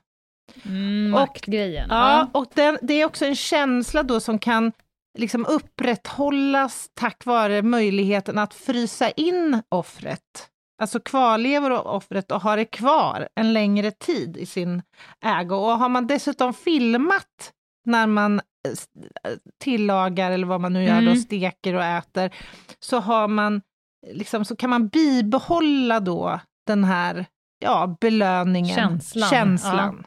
S2: Mm,
S3: Och-
S2: maktgrejen.
S3: Ja, och den, det är också en känsla då som kan liksom upprätthållas tack vare möjligheten att frysa in offret. Alltså kvarlever offret och ha det kvar en längre tid i sin ägo. Och har man dessutom filmat när man eh, eh, tillagar eller vad man nu gör, då,
S2: Mm.
S3: steker och äter, så, har man, liksom, så kan man bibehålla då den här ja, belöningen,
S2: Känslan,
S3: känslan.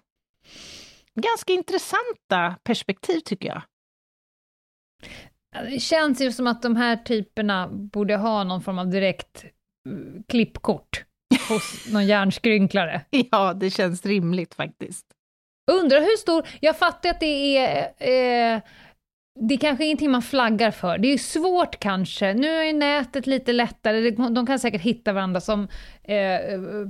S3: Ganska intressanta perspektiv tycker jag.
S2: Det känns ju som att de här typerna borde ha någon form av direkt klippkort hos någon hjärnskrynklare.
S3: Ja, det känns rimligt faktiskt.
S2: Undrar hur stor, jag fattar att det är, eh, det är kanske ingenting man flaggar för. Det är svårt kanske, nu är nätet lite lättare, de kan säkert hitta varandra som eh,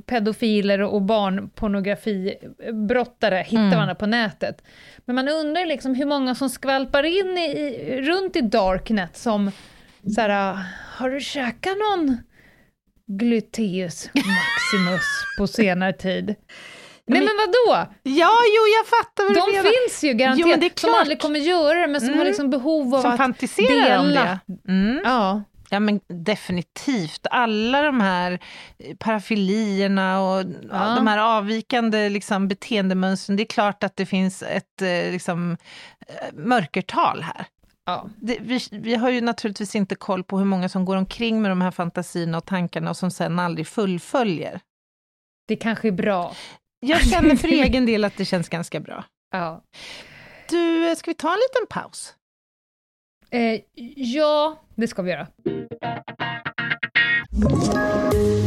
S2: pedofiler och barnpornografibrottare hittar
S3: Mm.
S2: varandra på nätet. Men man undrar liksom hur många som skvalpar in i, i, runt i Darknet som så här, har du käkat någon gluteus maximus på senare tid? Nej men vadå?
S3: Ja, jo, jag fattar vad
S2: De
S3: du menar.
S2: finns ju garanterat,
S3: Jo, men det är
S2: som
S3: klart.
S2: aldrig kommer göra det, men som
S3: Mm.
S2: har liksom behov av
S3: Som
S2: att
S3: fantiserar om
S2: dela.
S3: det. Mm.
S2: Ja.
S3: Ja, men definitivt. Alla de här eh, parafilierna och ja.
S2: Ja.
S3: de här avvikande liksom, beteendemönstren, det är klart att det finns ett eh, liksom, eh, mörkertal här.
S2: Ja.
S3: Det, vi, vi har ju naturligtvis inte koll på hur många som går omkring med de här fantasierna och tankarna och som sen aldrig fullföljer.
S2: Det kanske är bra.
S3: Jag känner för egen del att det känns ganska bra.
S2: Ja.
S3: Du, eh, ska vi ta en liten paus?
S2: Eh, ja, det ska vi göra.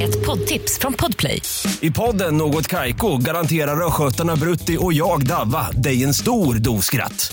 S1: Ett poddtips från Podplay.
S4: I podden Något Kaiko garanterar östgötarna Brutti och jag, Davva, dig en stor dos skratt.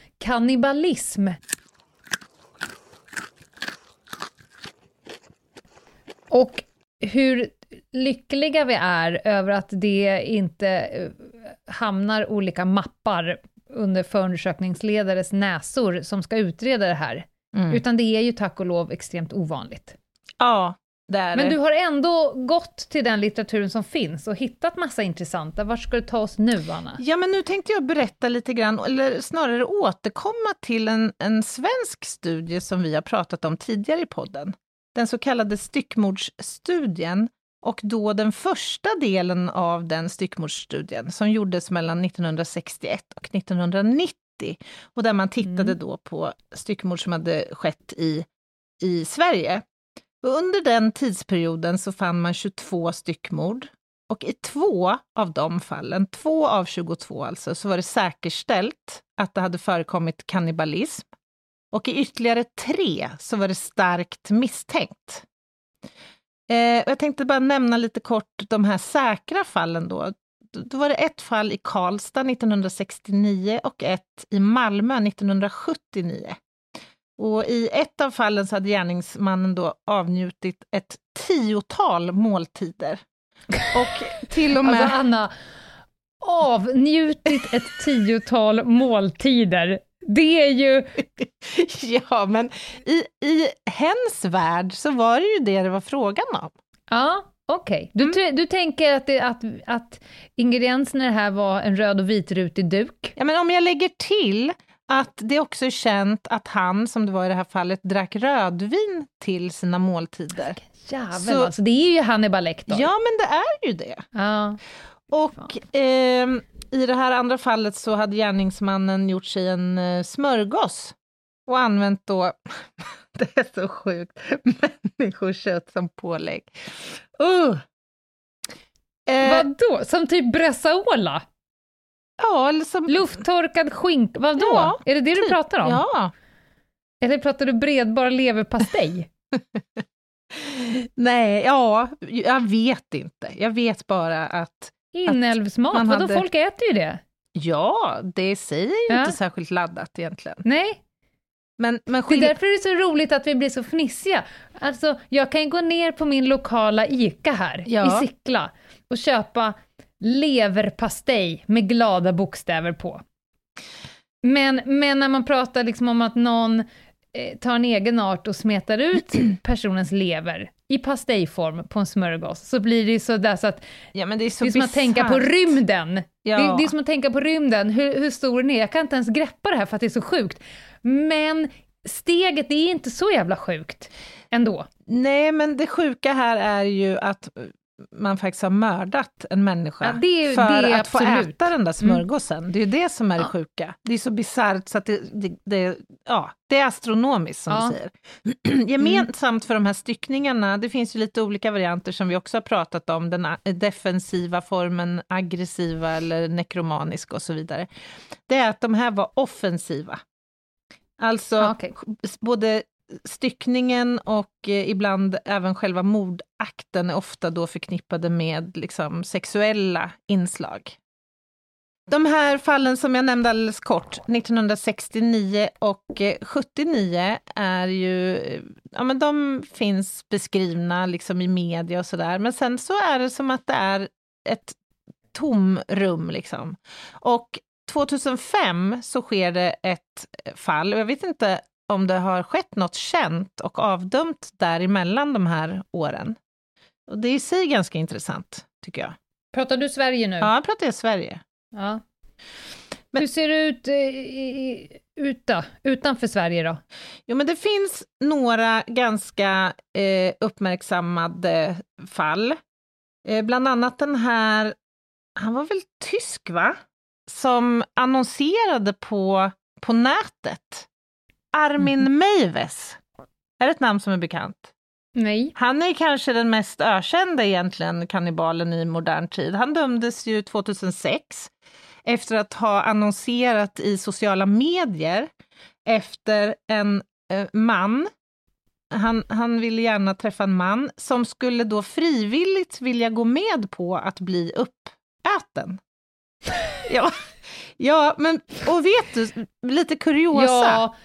S2: kannibalism. Och hur lyckliga vi är över att det inte eh, hamnar olika mappar under förundersökningsledares näsor som ska utreda det här.
S3: Mm.
S2: Utan det är ju tack och lov extremt ovanligt.
S3: Ja, det är
S2: Men du har ändå gått till den litteraturen som finns och hittat massa intressanta. Vart ska du ta oss nu, Anna?
S3: Ja, men nu tänkte jag berätta lite grann, eller snarare återkomma till en, en svensk studie som vi har pratat om tidigare i podden. Den så kallade styckmordsstudien och då den första delen av den styckmordsstudien som gjordes mellan 1961 och 1990 och där man tittade
S2: Mm.
S3: då på styckmord som hade skett i, i Sverige. Under den tidsperioden så fann man 22 styckmord och i två av de fallen, två av 22 alltså, så var det säkerställt att det hade förekommit kannibalism. Och i ytterligare tre så var det starkt misstänkt. Eh, jag tänkte bara nämna lite kort de här säkra fallen då. Då var det ett fall i Karlstad 1969 och ett i Malmö 1979. Och i ett av fallen så hade gärningsmannen då avnjutit ett tiotal måltider. Och till och med...
S2: Alltså Anna, avnjutit ett tiotal måltider. Det är ju...
S3: ja, men i, i hens värld så var det ju det det var frågan om.
S2: Ja, okej. Du,
S3: Mm.
S2: du tänker att, det, att, att ingredienserna här var en röd och vitrutig duk?
S3: Ja, men om jag lägger till att det också är känt att han, som det var i det här fallet, drack rödvin till sina måltider.
S2: Jävel
S3: Så-
S2: alltså, det är ju Hannibal Lecter.
S3: Ja, men det är ju det.
S2: Ja.
S3: Och ehm, i det här andra fallet så hade gärningsmannen gjort sig en eh, smörgås och använt då, det är så sjukt, människokött som pålägg. Uh. Eh,
S2: Vadå? Som typ Bressaola?
S3: Ja, eller som...
S2: Lufttorkad skinka? Vadå?
S3: Ja,
S2: är det det du
S3: typ.
S2: pratar om?
S3: Ja.
S2: Eller pratar du bredbar leverpastej?
S3: Nej, ja, jag vet inte. Jag vet bara att
S2: Inälvsmat? Vadå,
S3: hade-
S2: folk äter ju det.
S3: ja, det säger ju
S2: Ja.
S3: inte särskilt laddat egentligen.
S2: Nej,
S3: Men, men
S2: det är därför det är så roligt att vi blir så fnissiga. Alltså, jag kan gå ner på min lokala ICA här
S3: Ja.
S2: i Sickla och köpa leverpastej med glada bokstäver på. Men, men när man pratar liksom om att någon eh, tar en egen art och smetar ut personens lever i pastejform på en smörgås, så blir det ju sådär så att
S3: ja, men det är så
S2: det är som att tänka på rymden.
S3: Ja.
S2: Det, det är som att tänka på rymden, hur, hur stor den är. Jag kan inte ens greppa det här för att det är så sjukt. Men steget, det är inte så jävla sjukt ändå.
S3: Nej, men det sjuka här är ju att man faktiskt har mördat en människa
S2: Ja, det
S3: för
S2: det
S3: att få
S2: absolut.
S3: äta den där smörgåsen. Det är ju det som är det
S2: Ja.
S3: sjuka. Det är så bisarrt så att det, det, det, ja, det är astronomiskt som
S2: Ja.
S3: du säger. Gemensamt för de här styckningarna, det finns ju lite olika varianter som vi också har pratat om, den defensiva formen, aggressiva eller nekromaniska och så vidare. Det är att de här var offensiva. Alltså
S2: okej.
S3: s- både styckningen och eh, ibland även själva mordakten är ofta då förknippade med liksom, sexuella inslag. De här fallen som jag nämnde alldeles kort, 1969 och eh, 79, är ju, eh, ja men de finns beskrivna liksom i media och sådär, men sen så är det som att det är ett tomrum liksom. Och 2005 så sker det ett fall, och jag vet inte om det har skett något känt och avdömt däremellan de här åren. Och det är i sig ganska intressant, tycker jag.
S2: Pratar du Sverige nu?
S3: Ja, jag pratar i Sverige.
S2: Ja.
S3: Men-
S2: Hur ser det ut eh, i, ut då? utanför Sverige då?
S3: Jo, men det finns några ganska eh, uppmärksammade fall. Eh, bland annat den här, han var väl tysk va? Som annonserade på på nätet. Armin Meiwes. Är det ett namn som är bekant?
S2: Nej.
S3: Han är kanske den mest ökända egentligen kannibalen i modern tid. Han dömdes ju 2006 efter att ha annonserat i sociala medier efter en eh, man. Han, han ville gärna träffa en man som skulle då frivilligt vilja gå med på att bli uppäten. ja, ja, men och vet du, lite kuriosa.
S2: Ja,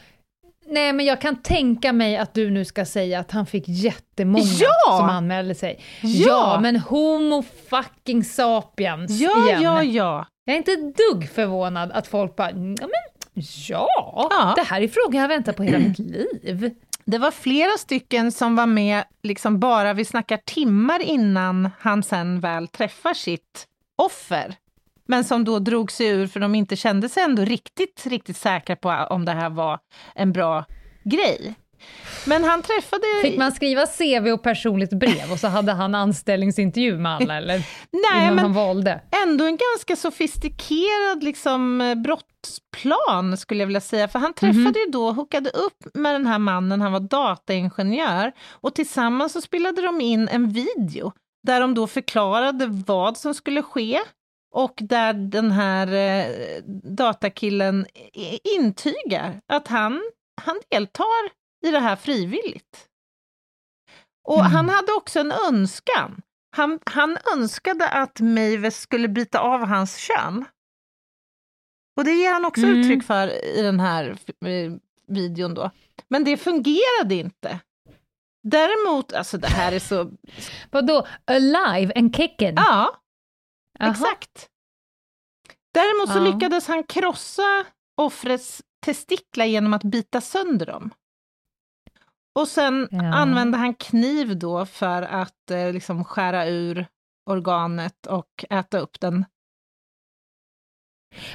S2: nej men jag kan tänka mig att du nu ska säga att han fick jättemånga
S3: Ja!
S2: som anmälde sig.
S3: Ja!
S2: men homo fucking sapiens
S3: ja,
S2: igen.
S3: ja, ja.
S2: Jag är inte ett dugg förvånad att folk bara, "Mm, ja men ja,
S3: Ja.
S2: det här är frågan jag väntat på hela mitt liv.
S3: Det var flera stycken som var med, liksom bara vi snackar timmar innan han sen väl träffar sitt offer. Men som då drog sig ur för de inte kände sig ändå riktigt, riktigt säkra på om det här var en bra grej. Men han träffade...
S2: Fick man skriva CV och personligt brev och så hade han anställningsintervju med alla eller
S3: Nej,
S2: innan
S3: men
S2: han valde?
S3: ändå en ganska sofistikerad liksom, eh, brottsplan skulle jag vilja säga. För han träffade ju då, hookade upp med den här mannen, han var dataingenjör. Och tillsammans så spelade de in en video där de då förklarade vad som skulle ske. Och där den här eh, datakillen intygar att han, han deltar i det här frivilligt. Och
S2: Mm.
S3: han hade också en önskan. Han, han önskade att Mavis skulle byta av hans kön. Och det ger han också
S2: Mm.
S3: uttryck för i den här eh, videon då. Men det fungerade inte. Däremot, alltså det här är så...
S2: Vadå, alive and kicking?
S3: Ja,
S2: Jaha.
S3: exakt. Däremot så
S2: Ja.
S3: lyckades han krossa offrets testiklar genom att bita sönder dem. Och sen
S2: Ja.
S3: använde han kniv då för att eh, liksom skära ur organet och äta upp den.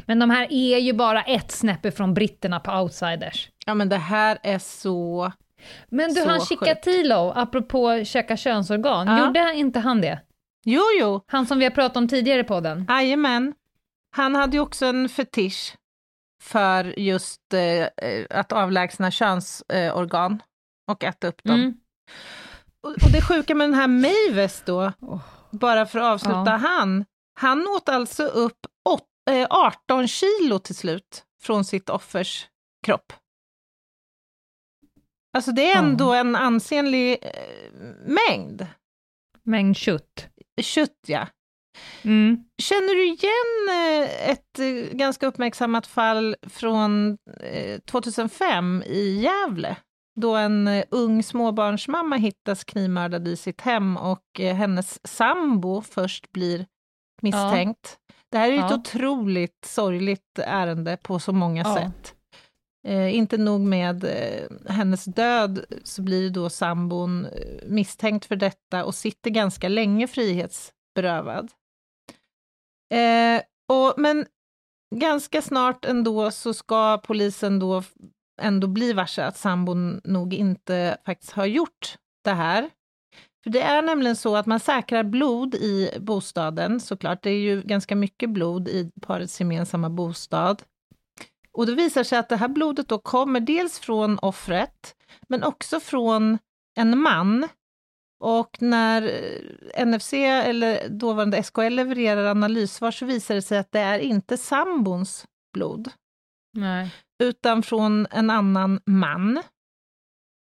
S2: Men de här är ju bara ett snäpp ifrån britterna på Outsiders.
S3: Ja men det här är så...
S2: Men du,
S3: Så
S2: han. Chikatilo, apropå käka könsorgan,
S3: Ja.
S2: gjorde inte han det?
S3: Jo, jo,
S2: Han som vi har pratat om tidigare i podden?
S3: jajamän. Han hade ju också en fetisch för just eh, eh, att avlägsna könsorgan eh, och äta upp dem.
S2: Mm.
S3: Och, och det sjuka med den här Mavis då,
S2: Åh.
S3: bara för att avsluta
S2: Ja.
S3: han, han åt alltså upp åt, eh, 18 kilo till slut från sitt offers kropp. Alltså det är
S2: Ja.
S3: ändå en ansenlig eh, mängd
S2: Mängd kött.
S3: Kött, ja.
S2: Mm.
S3: Känner du igen eh, ett eh, ganska uppmärksammat fall från eh, 2005 i Gävle? Då en eh, ung småbarnsmamma hittas knivmördad i sitt hem och eh, hennes sambo först blir misstänkt. Det här är ju ett
S2: Ja.
S3: otroligt sorgligt ärende på så många
S2: Ja.
S3: sätt. Eh, inte nog med eh, hennes död så blir då sambon eh, misstänkt för detta och sitter ganska länge frihetsberövad. Eh, och, men ganska snart ändå så ska polisen då ändå bli varse att sambon nog inte faktiskt har gjort det här. För det är nämligen så att man säkrar blod i bostaden såklart. Det är ju ganska mycket blod i parets gemensamma bostad. Och det visar sig att det här blodet då kommer dels från offret, men också från en man. Och när eh, NFC, eller dåvarande SKL, levererar analyssvar så visar det sig att det är inte sambons blod,
S2: Nej.
S3: utan från en annan man.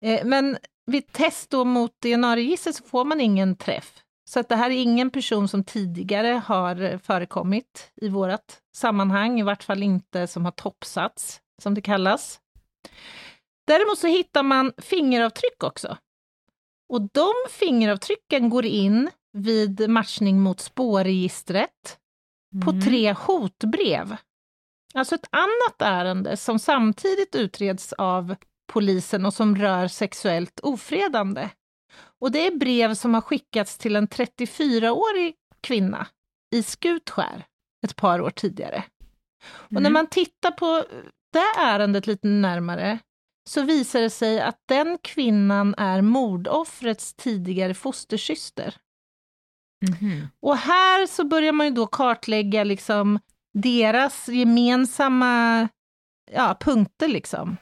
S3: Eh, Men vid test då mot DNA-registret så får man ingen träff. Så att det här är ingen person som tidigare har förekommit i vårt sammanhang, i vart fall inte som har topsats, som det kallas. Däremot så hittar man fingeravtryck också. Och de fingeravtrycken går in vid matchning mot spårregistret på
S2: Mm.
S3: tre hotbrev. Alltså ett annat ärende som samtidigt utreds av polisen och som rör sexuellt ofredande. Och det är brev som har skickats till en 34-årig kvinna i Skutskär ett par år tidigare. Och när
S2: Mm.
S3: man tittar på det ärendet lite närmare så visar det sig att den kvinnan är mordoffrets tidigare fostersyster.
S2: Mhm.
S3: Och här så börjar man ju då kartlägga liksom deras gemensamma ja, punkter liksom.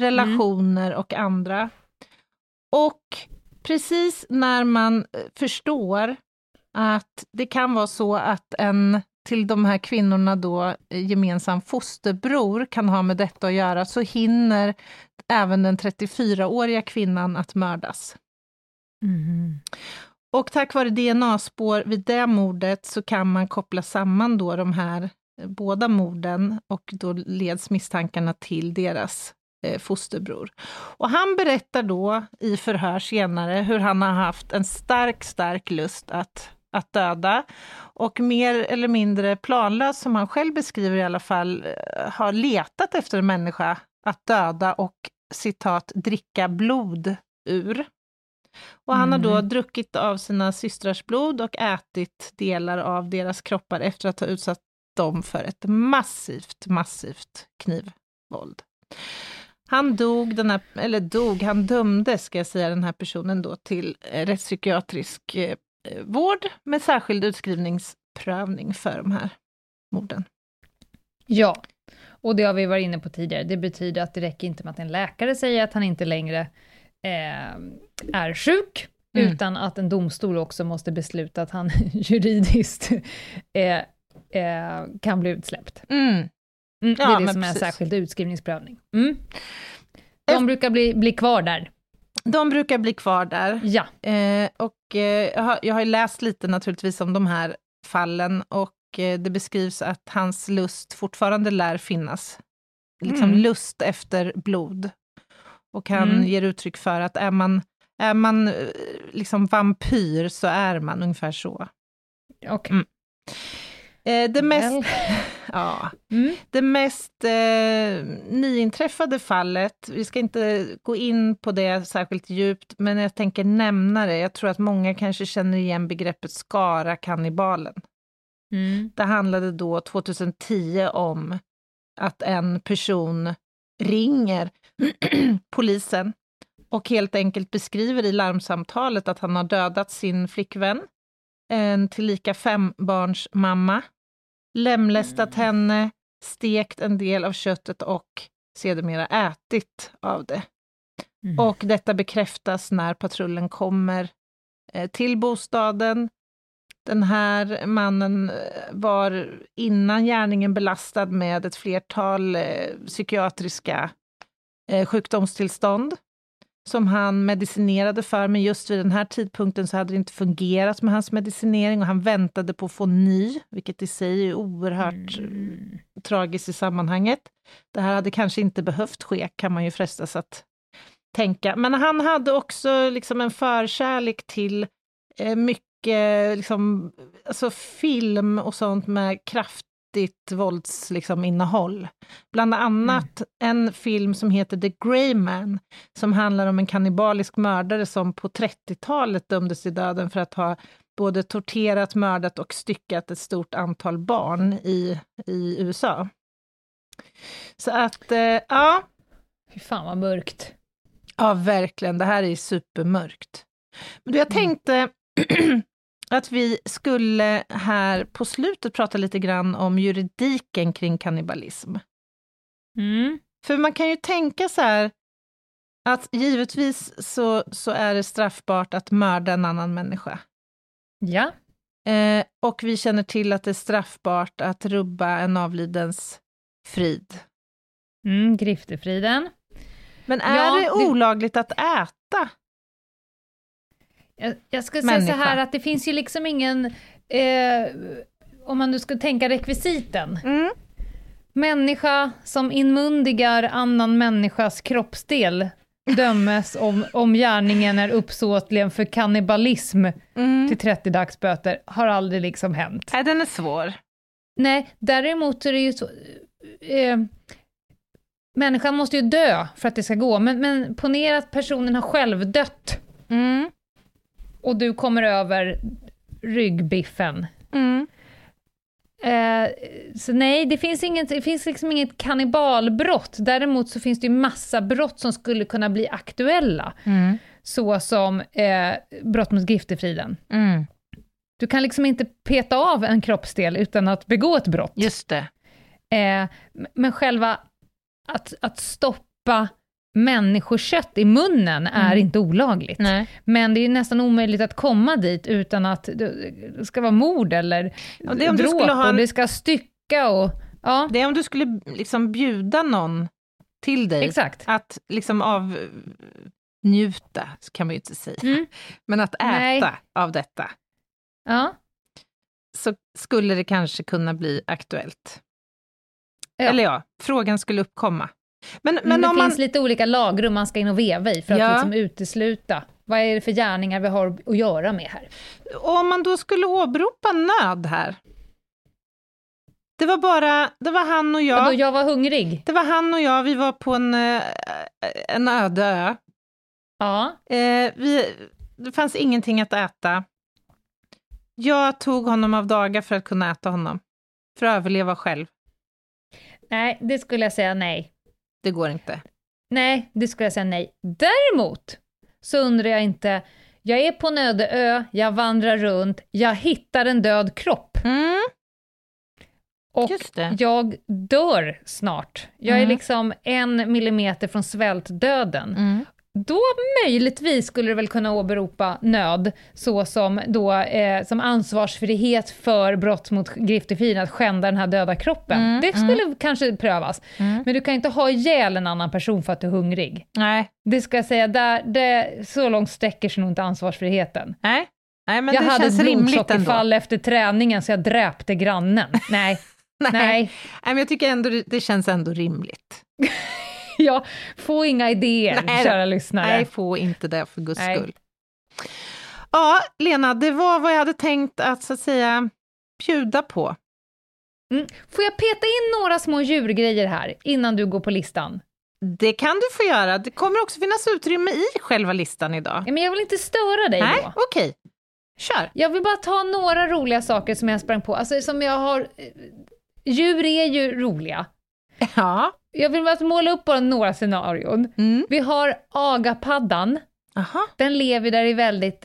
S3: Relationer och andra. Och precis när man eh, förstår att det kan vara så att en till de här kvinnorna då eh, gemensam fosterbror kan ha med detta att göra, så hinner även den 34-åriga kvinnan att mördas.
S2: Mhm.
S3: Och tack vare DNA-spår vid det mordet så kan man koppla samman då de här eh, båda morden och då leds misstankarna till deras fosterbror. Och han berättar då i förhör senare hur han har haft en stark, stark lust att, att döda och mer eller mindre planlöst, som han själv beskriver i alla fall, eh, har letat efter en människa att döda och citat dricka blod ur. Och han har då
S2: Mm.
S3: druckit av sina systrars blod och ätit delar av deras kroppar efter att ha utsatt dem för ett massivt, massivt knivvåld. Han dog, den här, eller dog, han dömdes, ska jag säga, den här personen då till eh, rättspsykiatrisk eh, vård med särskild utskrivningsprövning för de här morden.
S2: Ja, och det har vi varit inne på tidigare. Det betyder att det räcker inte med att en läkare säger att han inte längre eh, är sjuk,
S3: Mm.
S2: utan att en domstol också måste besluta att han juridiskt eh, eh, kan bli utsläppt.
S3: Mm.
S2: Mm, det
S3: Ja,
S2: är det
S3: men
S2: som är
S3: precis.
S2: särskild utskrivningsprövning. Mm. De brukar bli, bli kvar där.
S3: De brukar bli kvar där.
S2: Ja.
S3: Eh, och eh, jag, har, jag har läst lite naturligtvis om de här fallen och eh, det beskrivs att hans lust fortfarande lär finnas. Liksom
S2: Mm.
S3: lust efter blod. Och han
S2: Mm.
S3: ger uttryck för att är man, är man eh, liksom vampyr så är man ungefär så.
S2: Och,
S3: Mm. Eh, det mest... Ja,
S2: mm.
S3: det mest eh, nyinträffade fallet, vi ska inte gå in på det särskilt djupt, men jag tänker nämna det. Jag tror att många kanske känner igen begreppet Skara-kannibalen.
S2: Mm.
S3: Det handlade då 2010 om att en person ringer polisen och helt enkelt beskriver i larmsamtalet att han har dödat sin flickvän, en tillika fembarnsmamma, lemlästat henne, stekt en del av köttet och sedermera ätit av det.
S2: Mm.
S3: Och detta bekräftas när patrullen kommer eh, till bostaden. Den här mannen eh, var innan gärningen belastad med ett flertal eh, psykiatriska sjukdomstillstånd som han medicinerade för, men just vid den här tidpunkten så hade det inte fungerat med hans medicinering och han väntade på att få ny, vilket i sig är oerhört
S2: Mm.
S3: tragiskt i sammanhanget. Det här hade kanske inte behövt ske, kan man ju frestas att tänka. Men han hade också liksom en förkärlek till eh, mycket liksom, alltså film och sånt med kraftigt våldsinnehåll. Liksom, innehåll. Bland annat en film som heter The Grey Man, som handlar om en kannibalisk mördare som på 30-talet dömdes till döden för att ha både torterat, mördat och styckat ett stort antal barn i, i USA. Så att, eh, ja,
S2: Fy fan vad mörkt.
S3: ja verkligen, det här är supermörkt. Men du, jag
S2: Mm.
S3: tänkte att vi skulle här på slutet prata lite grann om juridiken kring kannibalism.
S2: Mm.
S3: För man kan ju tänka så här, att givetvis så, så är det straffbart att mörda en annan människa.
S2: Ja.
S3: Eh, och vi känner till att det är straffbart att rubba en avlidens frid.
S2: Mm, griftefriden.
S3: Men är
S2: Ja,
S3: det
S2: det-
S3: olagligt att äta?
S2: Jag, jag ska säga så här att det finns ju liksom ingen, eh, om man nu ska tänka rekvisiten,
S3: Mm.
S2: människa som inmundigar annan människas kroppsdel dömes om, om gärningen är uppsåtligen för kannibalism
S3: Mm.
S2: till 30 dagsböter, har aldrig liksom hänt.
S3: Nej, den är svår.
S2: Nej, däremot är det ju så... Eh, människan måste ju dö för att det ska gå, men, men ponera att personen har själv dött
S3: Mm.
S2: Och du kommer över ryggbiffen.
S3: Mm.
S2: Eh, så nej, det finns, inget, det finns liksom inget kannibalbrott. Däremot så finns det ju massa brott som skulle kunna bli aktuella,
S3: Mm.
S2: såsom eh, brott mot griftefriden.
S3: Mm.
S2: Du kan liksom inte peta av en kroppsdel utan att begå ett brott.
S3: Just det.
S2: Eh, men själva att, att stoppa människokött i munnen är
S3: Mm.
S2: inte olagligt.
S3: Nej.
S2: Men det är nästan omöjligt att komma dit utan att det ska vara mord eller
S3: Ja, det är om du
S2: dråp
S3: skulle ha en-
S2: och det ska stycka och... Ja,
S3: Det är om du skulle liksom bjuda någon till dig,
S2: exakt.
S3: att liksom av njuta, kan man ju inte säga,
S2: Mm.
S3: men att äta
S2: Nej.
S3: av detta,
S2: Ja.
S3: så skulle det kanske kunna bli aktuellt.
S2: Ja.
S3: Eller ja, frågan skulle uppkomma. Men,
S2: Men,
S3: men
S2: det
S3: om man...
S2: finns lite olika lagrum man ska in och veva i för att
S3: Ja.
S2: liksom utesluta vad är det för gärningar vi har att göra med här.
S3: Om man då skulle åberopa nöd här. Det var bara, det var han och jag.
S2: Vadå, jag var hungrig?
S3: Det var han och jag, vi var på en, eh, en öde ö.
S2: Ja.
S3: Eh, vi, det fanns ingenting att äta. Jag tog honom av dagar för att kunna äta honom. För att överleva själv.
S2: Nej, det skulle jag säga nej.
S3: Det går inte.
S2: Nej, det skulle jag säga nej. Däremot så undrar jag inte, jag är på en öde ö, jag vandrar runt, jag hittar en död kropp
S3: Mm,
S2: och jag dör snart. Jag är
S3: Mm.
S2: liksom en millimeter från svältdöden.
S3: Mm.
S2: Då möjligtvis skulle det väl kunna åberopa nöd, så som, då, eh, som ansvarsfrihet för brott mot griftefriden, att skända den här döda kroppen.
S3: Mm,
S2: det skulle kanske prövas.
S3: Mm.
S2: Men du kan inte ha ihjäl en annan person för att du är hungrig.
S3: Nej,
S2: Det ska jag säga, där, det, så långt sträcker sig nog inte ansvarsfriheten.
S3: nej. nej men
S2: jag
S3: det
S2: hade
S3: känns
S2: ett blodsockerfall efter träningen så jag dräpte grannen. Nej,
S3: Nej. Nej.
S2: nej.
S3: men jag tycker ändå det känns ändå rimligt.
S2: Jag får inga idéer,
S3: Nej
S2: kära lyssnare.
S3: Nej, få inte det för guds
S2: Nej.
S3: skull. Ja, Lena, det var vad jag hade tänkt att så att säga bjuda på.
S2: Mm. Får jag peta in några små djurgrejer här innan du går på listan?
S3: Det kan du få göra. Det kommer också finnas utrymme i själva listan idag.
S2: Ja, Men jag vill inte störa dig
S3: Nej,
S2: då.
S3: okej. Kör.
S2: Jag vill bara ta några roliga saker som jag sprang på. Alltså som jag har... eh, Djur är ju roliga.
S3: Ja.
S2: Jag vill bara måla upp bara några scenarion.
S3: Mm.
S2: Vi har agapaddan.
S3: Aha.
S2: Den lever där är väldigt...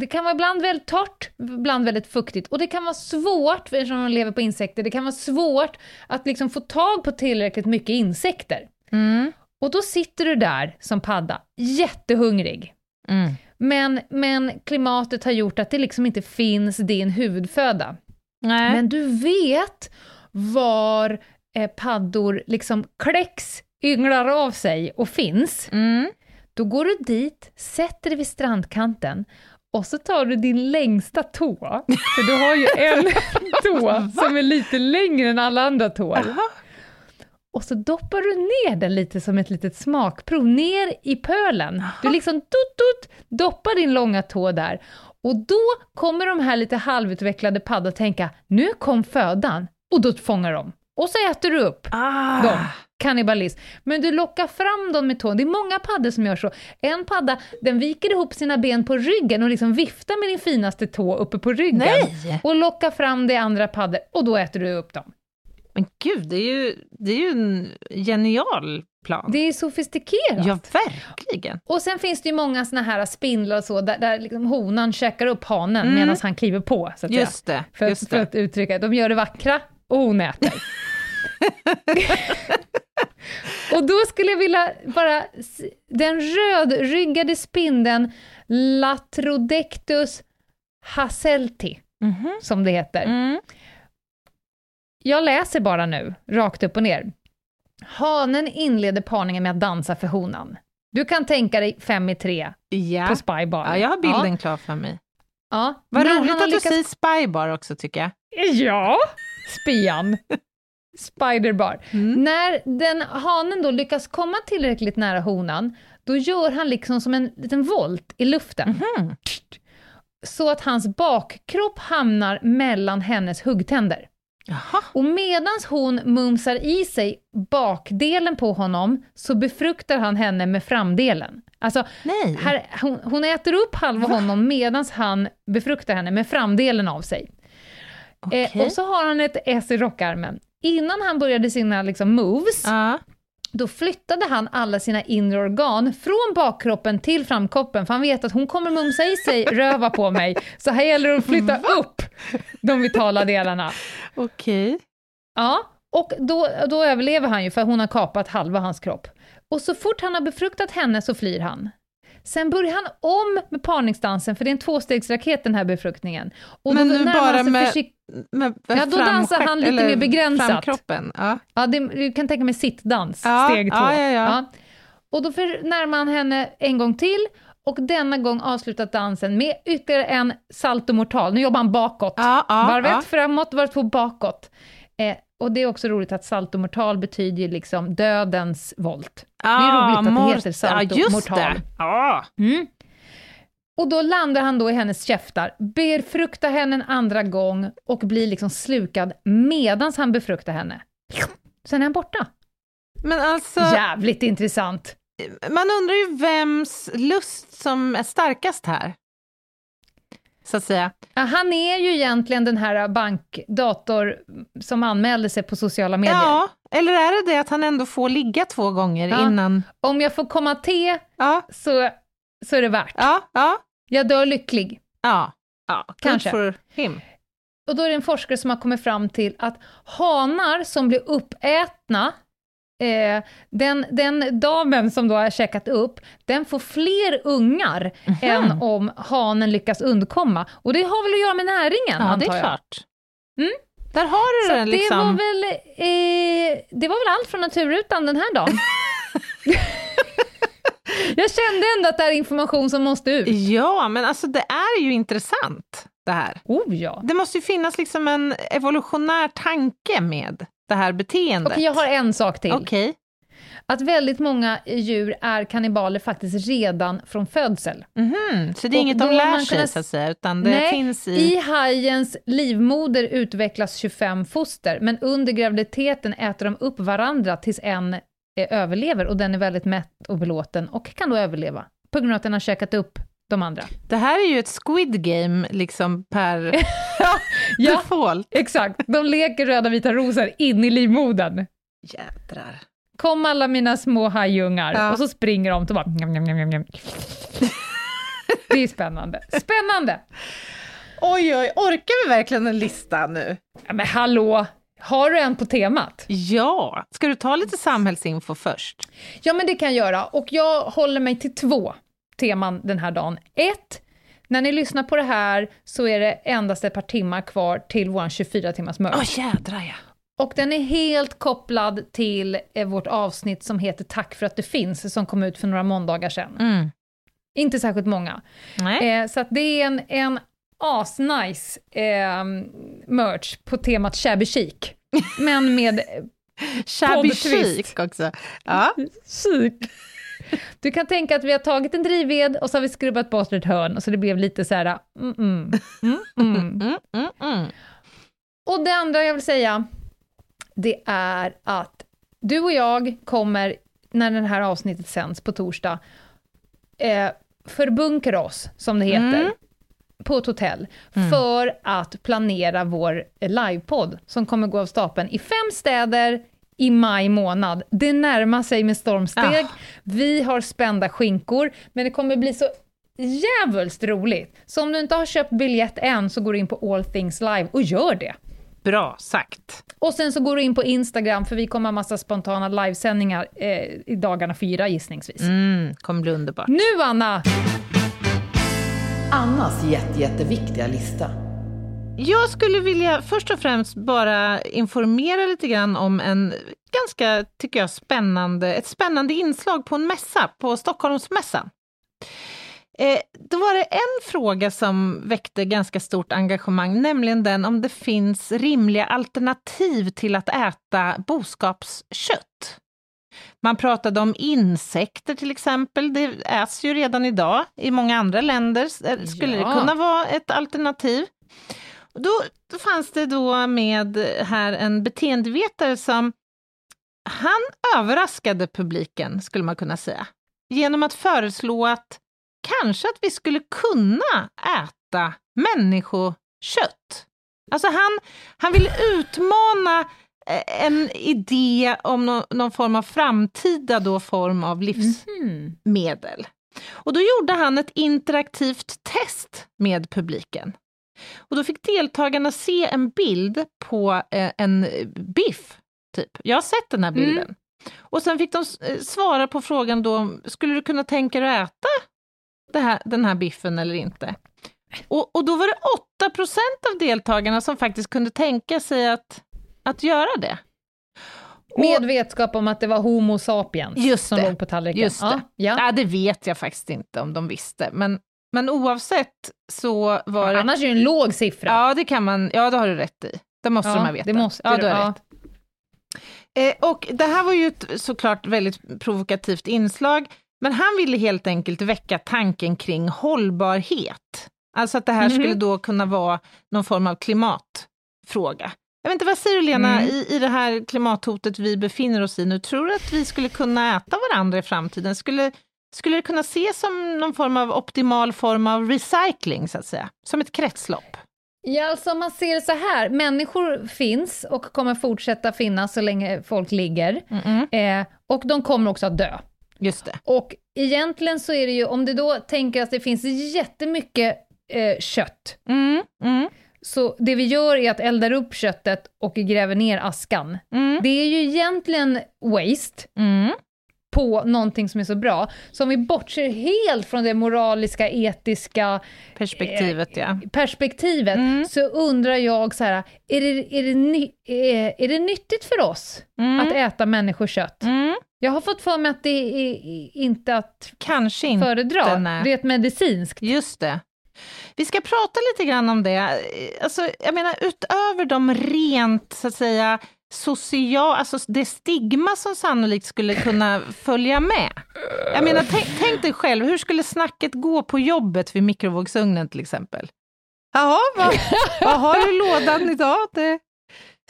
S2: Det kan vara ibland väldigt torrt, ibland väldigt fuktigt. Och det kan vara svårt, eftersom de lever på insekter, det kan vara svårt att liksom få tag på tillräckligt mycket insekter.
S3: Mm.
S2: Och då sitter du där som padda, jättehungrig.
S3: Mm.
S2: Men, men klimatet har gjort att det liksom inte finns din huvudföda.
S3: Nej.
S2: Men du vet var eh, paddor liksom kläcks, ynglar av sig och finns.
S3: Mm.
S2: Då går du dit, sätter dig vid strandkanten och så tar du din längsta tå, för du har ju en tå som är lite längre än alla andra tår.
S3: Aha.
S2: Och så doppar du ner den lite som ett litet smakprov, ner i pölen. Du liksom tut, tut, doppar din långa tå där. Och då kommer de här lite halvutvecklade paddorna tänka, nu kom födan. Och då fångar de. Och så äter du upp
S3: Ah.
S2: dem. Kannibalism. Men du lockar fram dem med tån. Det är många paddor som gör så. En padda, den viker ihop sina ben på ryggen och liksom viftar med din finaste tå uppe på ryggen.
S3: Nej!
S2: Och lockar fram det andra paddor och då äter du upp dem.
S3: Men gud, det är ju, det är ju en genial plan.
S2: Det är sofistikerat.
S3: Ja, verkligen.
S2: Och sen finns det ju många såna här spindlar och så, där, där liksom honan käkar upp hanen
S3: Mm.
S2: medan han kliver på, så att
S3: Just det.
S2: För,
S3: just
S2: att, för
S3: det.
S2: att uttrycka De gör det vackra och hon äter. och då skulle jag vilja bara... Den rödryggade spindeln Latrodectus hasselti,
S3: Mhm.
S2: som det heter.
S3: Mm.
S2: Jag läser bara nu, rakt upp och ner. Hanen inleder parningen med att dansa för honan. Du kan tänka dig fem i tre
S3: Ja.
S2: på Spybar.
S3: ja, jag har bilden
S2: Ja,
S3: klar för mig.
S2: ja.
S3: Vad roligt att du
S2: lyckats-
S3: säger spybar också, tycker jag.
S2: Ja, spian. Spiderbar.
S3: Mm.
S2: När den hanen då lyckas komma tillräckligt nära honan, då gör han liksom som en liten volt i luften.
S3: Mhm.
S2: Så att hans bakkropp hamnar mellan hennes huggtänder.
S3: Jaha.
S2: Och medans hon mumsar i sig bakdelen på honom, så befruktar han henne med framdelen. Alltså, här, hon, hon äter upp halva honom medans han befruktar henne med framdelen av sig.
S3: Okej.
S2: Eh, och så har han ett S i rockarmen. Innan han började sina liksom, moves,
S3: Ja.
S2: då flyttade han alla sina inre organ från bakkroppen till framkroppen, för han vet att hon kommer mumsa i sig röva på mig, så här gäller det att flytta upp de vitala delarna.
S3: Okej.
S2: Ja, Och då, då överlever han ju, för hon har kapat halva hans kropp. Och så fort han har befruktat henne så flyr han. Sen börjar han om med parningsdansen, för det är en tvåstegsraket den här befruktningen. Och
S3: Men nu bara med-
S2: försikt-
S3: Med
S2: Ja, då dansar han lite mer begränsat.
S3: Framkroppen. Ja.
S2: Ja, det, du kan tänka mig sittdans,
S3: Ja,
S2: steg två.
S3: ja, ja, ja.
S2: Och då närmar han henne en gång till, och denna gång avslutat dansen med ytterligare en salto mortal. Nu jobbar han bakåt.
S3: Ja, ja,
S2: Varvet framåt, varv två bakåt. Eh, och det är också roligt att salto mortal betyder liksom dödens volt. det är roligt att det
S3: mort-
S2: heter salto
S3: ja, just
S2: mortal.
S3: Det. Ja.
S2: Mm. Och då landar han då i hennes käftar, befruktar henne en andra gång och blir liksom slukad medans han befruktar henne. Sen är han borta.
S3: Men alltså,
S2: Jävligt intressant.
S3: man undrar ju vems lust som är starkast här. Så att säga.
S2: Ja, Han är ju egentligen den här bankdator som anmälde sig på sociala medier.
S3: Ja, eller är det det att han ändå får ligga två gånger
S2: Ja.
S3: innan...
S2: Om jag får komma till
S3: Ja,
S2: så, så är det värt.
S3: ja, ja,
S2: Jag dör lycklig.
S3: ja. ja. Good
S2: Kanske.
S3: for him.
S2: Och då är det en forskare som har kommit fram till att hanar som blir uppätna, eh, den, den damen som då har käkat upp, den får fler ungar
S3: Mhm.
S2: än om hanen lyckas undkomma. Och det har väl att göra med näringen,
S3: Ja,
S2: antar
S3: det är
S2: jag.
S3: klart.
S2: Mm.
S3: Där har
S2: Så
S3: du
S2: att
S3: det
S2: det,
S3: liksom.
S2: var väl, eh, det var väl allt från Naturrutan den här dagen. jag kände ändå att det här är information som måste ut.
S3: Ja, men alltså det är ju intressant det här.
S2: Oh ja.
S3: Det måste ju finnas liksom en evolutionär tanke med det här beteendet.
S2: Okej, jag har en sak till.
S3: Okej.
S2: Att väldigt många djur är kannibaler faktiskt redan från födsel.
S3: Mhm, Så det är
S2: Och
S3: inget
S2: då
S3: de lär
S2: man
S3: sig
S2: kunna-
S3: så att säga, utan det
S2: Nej,
S3: finns i...
S2: I hajens livmoder utvecklas 25 foster, men under graviditeten äter de upp varandra tills en eh, överlever och den är väldigt mätt och belåten och kan då överleva på grund av att den har käkat upp de andra.
S3: Det här är ju ett squid game liksom per
S2: Ja,
S3: default.
S2: exakt. De leker röda vita rosor in i livmodern.
S3: Jädrar.
S2: Kom alla mina små hajungar
S3: Ja.
S2: och så springer de och bara... Njam, njam, njam, njam. Det är spännande. Spännande!
S3: Oj, oj, orkar vi verkligen en lista nu?
S2: Ja, men hallå, har du en på temat?
S3: Ja. Ska du ta lite samhällsinfo först?
S2: Ja, men det kan jag göra. Och jag håller mig till två teman den här dagen. Ett, när ni lyssnar på det här så är det endast ett par timmar kvar till vår 24 timmars
S3: Åh,
S2: merch.
S3: jädrar ja.
S2: Och den är helt kopplad till eh, vårt avsnitt som heter Tack för att det finns, som kom ut för några måndagar sedan.
S3: Mm.
S2: Inte särskilt många. Eh, så att det är en, en asnice eh, merch på temat shabby chic. Men med
S3: Shabby
S2: poddtwist.
S3: chic också. Ja.
S2: chic. Du kan tänka att vi har tagit en drivved och så har vi skrubbat bort ett hörn, så det blev lite så här... Mm, mm, mm. Och det andra jag vill säga, det är att du och jag kommer, när det här avsnittet sänds på torsdag, eh, förbunkra oss, som det heter, på ett hotell, för att planera vår livepodd, som kommer gå av stapeln i fem städer i maj månad. Det närmar sig med stormsteg,
S3: Ah.
S2: vi har spända skinkor, men det kommer bli så jävulst roligt. Så om du inte har köpt biljett än, så går du in på All Things Live och gör det.
S3: Bra sagt.
S2: Och sen så går du in på Instagram, för vi kommer ha massa spontana livesändningar eh, i dagarna fyra gissningsvis.
S3: Mm, kommer bli underbart.
S2: Nu Anna!
S5: Annas jätte, jätteviktiga lista.
S3: Jag skulle vilja först och främst bara informera lite grann om en ganska, tycker jag, spännande, ett spännande inslag på en mässa, på Stockholmsmässan. Eh, då var det en fråga som väckte ganska stort engagemang, nämligen den om det finns rimliga alternativ till att äta boskapskött. Man pratade om insekter till exempel, det äts ju redan idag i många andra länder. Eh, Skulle
S2: Ja.
S3: det kunna vara ett alternativ? Då, då fanns det då med här en beteendevetare som han överraskade publiken, skulle man kunna säga, genom att föreslå att kanske att vi skulle kunna äta människokött. Alltså han, han ville utmana eh, en idé om nå- någon form av framtida då form av livsmedel. Och då gjorde han ett interaktivt test med publiken. Och då fick deltagarna se en bild på eh, en biff typ. Jag har sett den här bilden. Och sen fick de eh, svara på frågan då, skulle du kunna tänka dig att äta här, den här biffen eller inte? Och, och då var det 8% av deltagarna som faktiskt kunde tänka sig att, att göra det. Och-
S2: Med vetskap om att det var Homo sapiens
S3: Just
S2: som
S3: det.
S2: låg på tallriken.
S3: Just det.
S2: Ja, ja.
S3: Ja, det vet jag faktiskt inte om de visste, men, men oavsett så var det...
S2: Annars är det en låg siffra.
S3: Ja, det kan man, ja det har du rätt i. Det måste
S2: Ja,
S3: de ha vetat.
S2: det måste
S3: ja,
S2: du-
S3: har
S2: ja.
S3: rätt. Eh, och det här var ju ett såklart väldigt provokativt inslag, men han ville helt enkelt väcka tanken kring hållbarhet. Alltså att det här
S2: Mhm.
S3: skulle då kunna vara någon form av klimatfråga. Jag vet inte, vad säger du Lena,
S2: Mm.
S3: i, i det här klimathotet vi befinner oss i nu, tror du att vi skulle kunna äta varandra i framtiden? Skulle, skulle det kunna ses som någon form av optimal form av recycling, så att säga? Som ett kretslopp?
S2: Ja, alltså om man ser det så här, människor finns och kommer fortsätta finnas så länge folk ligger.
S3: Mm-mm.
S2: Eh, och de kommer också att dö.
S3: Just det.
S2: Och egentligen så är det ju, om du då tänker att det finns jättemycket eh, kött,
S3: Mm, mm,
S2: så det vi gör är att eldar upp köttet och gräver ner askan.
S3: mm,
S2: Det är ju egentligen waste
S3: mm.
S2: På någonting som är så bra. Så om vi bortser helt från det moraliska, etiska
S3: Perspektivet, ja.
S2: perspektivet,
S3: Mm.
S2: så undrar jag så här, är det, är det, ny, är, är det nyttigt för oss
S3: Mm.
S2: att äta människokött?
S3: Mm.
S2: Jag har fått för mig att det är inte att
S3: Kanske inte.
S2: föredra,
S3: nej.
S2: rent medicinskt.
S3: Just det. Vi ska prata lite grann om det. Alltså, jag menar, utöver de rent, så att säga, social, alltså det stigma som sannolikt skulle kunna följa med. Jag menar, tänk, tänk dig själv, hur skulle snacket gå på jobbet vid mikrovågsugnen till exempel? Jaha, vad, vad har du i lådan idag? Det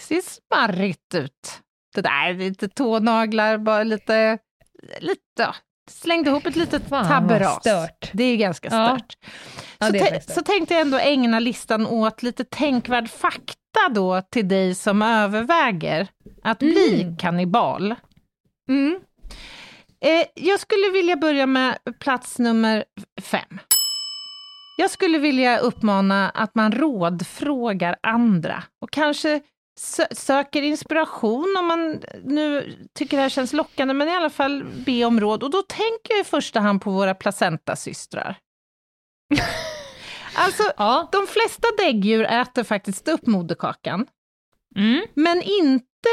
S3: ser smarrigt ut. Det där är lite tånaglar, bara lite, lite slängde ihop ett litet
S2: Fan,
S3: tabberas.
S2: stört.
S3: Det är ganska
S2: Ja.
S3: stört.
S2: Ja,
S3: så, tä-
S2: faktiskt
S3: så
S2: stört.
S3: tänkte jag ändå ägna listan åt lite tänkvärd fakta då till dig som överväger att bli
S2: Mm.
S3: kannibal.
S2: Mm.
S3: Eh, jag skulle vilja börja med plats nummer fem. Jag skulle vilja uppmana att man rådfrågar andra och kanske söker inspiration om man nu tycker det här känns lockande, men i alla fall be om råd. Och då tänker jag i första hand på våra placentasystrar. alltså,
S2: Ja.
S3: de flesta däggdjur äter faktiskt upp moderkakan,
S2: Mm.
S3: men inte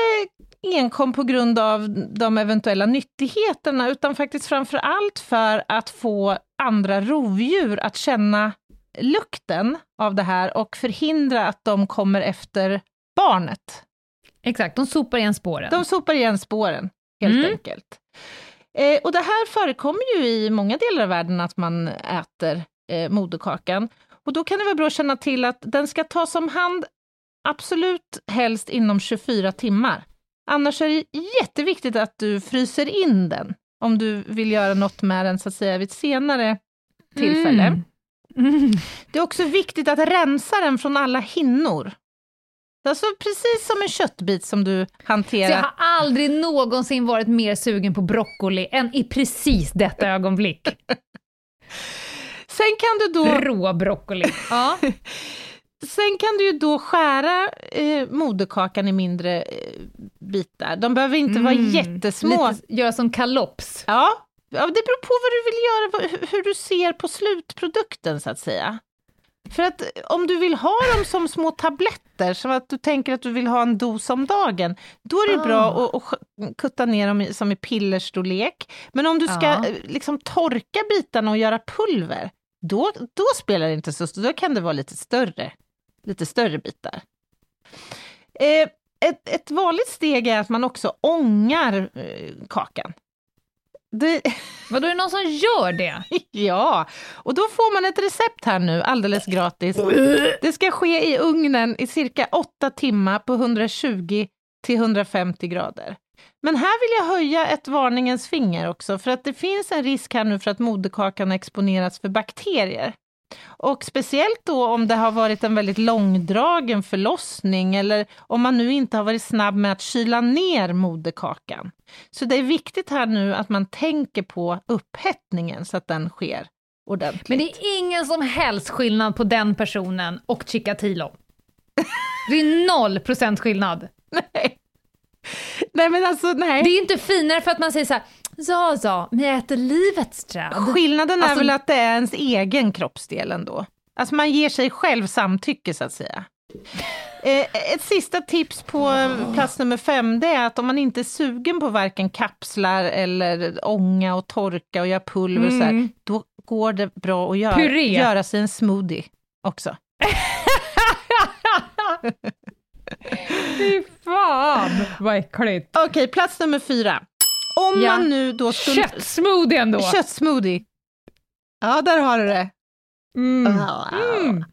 S3: enkom på grund av de eventuella nyttigheterna, utan faktiskt framför allt för att få andra rovdjur att känna lukten av det här och förhindra att de kommer efter barnet.
S2: Exakt, de sopar igen spåren.
S3: De sopar igen spåren, helt
S2: Mm.
S3: enkelt. Eh, och det här förekommer ju i många delar av världen, att man äter eh, moderkakan. Och då kan det vara bra att känna till att den ska tas om hand absolut helst inom 24 timmar. Annars är det jätteviktigt att du fryser in den, om du vill göra något med den så att säga vid ett senare tillfälle.
S2: Mm. Mm.
S3: Det är också viktigt att rensa den från alla hinnor. Alltså precis som en köttbit som du
S2: Så
S3: hanterar.
S2: jag har aldrig någonsin varit mer sugen på broccoli än i precis detta ögonblick.
S3: Sen kan du då
S2: Rå broccoli. Ja.
S3: Sen kan du ju då skära eh, moderkakan i mindre eh, bitar. De behöver inte vara
S2: Mm.
S3: jättesmå.
S2: Lite, göra som kalops.
S3: Ja, ja, det beror på vad du vill göra, hur du ser på slutprodukten så att säga. För att om du vill ha dem som små tabletter, som att du tänker att du vill ha en dos om dagen, då är det
S2: Ah.
S3: bra att, att kutta ner dem i, som i pillerstorlek. Men om du ska
S2: Ja.
S3: eh, liksom torka bitarna och göra pulver, då, då spelar det inte så stor, då kan det vara lite större, lite större bitar. Eh, ett, ett vanligt steg är att man också ångar eh, kakan. Det,
S2: Vadå, är det någon som gör det?
S3: ja, och då får man ett recept här nu alldeles gratis. Det ska ske i ugnen i cirka 8 timmar på 120 till 150 grader. Men här vill jag höja ett varningens finger också, för att det finns en risk här nu för att moderkakan exponeras för bakterier. Och speciellt då om det har varit en väldigt långdragen förlossning eller om man nu inte har varit snabb med att kyla ner moderkakan. Så det är viktigt här nu att man tänker på upphettningen så att den sker ordentligt.
S2: Men det är ingen som helst skillnad på den personen och Chikatilo. Det är noll procent skillnad.
S3: Nej. Nej men alltså nej.
S2: Det är inte finare för att man säger så här, ja ja, men jag äter livets träd.
S3: Skillnaden är
S2: Alltså-
S3: väl att det är ens egen kroppsdel ändå. Alltså man ger sig själv samtycke så att säga. Eh, ett sista tips på eh, plats nummer fem, det är att om man inte är sugen på varken kapslar eller ånga och torka och göra pulver och så här,
S2: Mm.
S3: då går det bra att göra,
S2: Puré.
S3: göra sig en smoothie också.
S2: Fy fan vad äckligt.
S3: Okej, plats nummer fyra. Om
S2: Ja.
S3: man nu då skulle...
S2: Köttsmoothien då.
S3: Köttsmoothie. Ja, där har du det.
S2: Mm.
S3: Mm.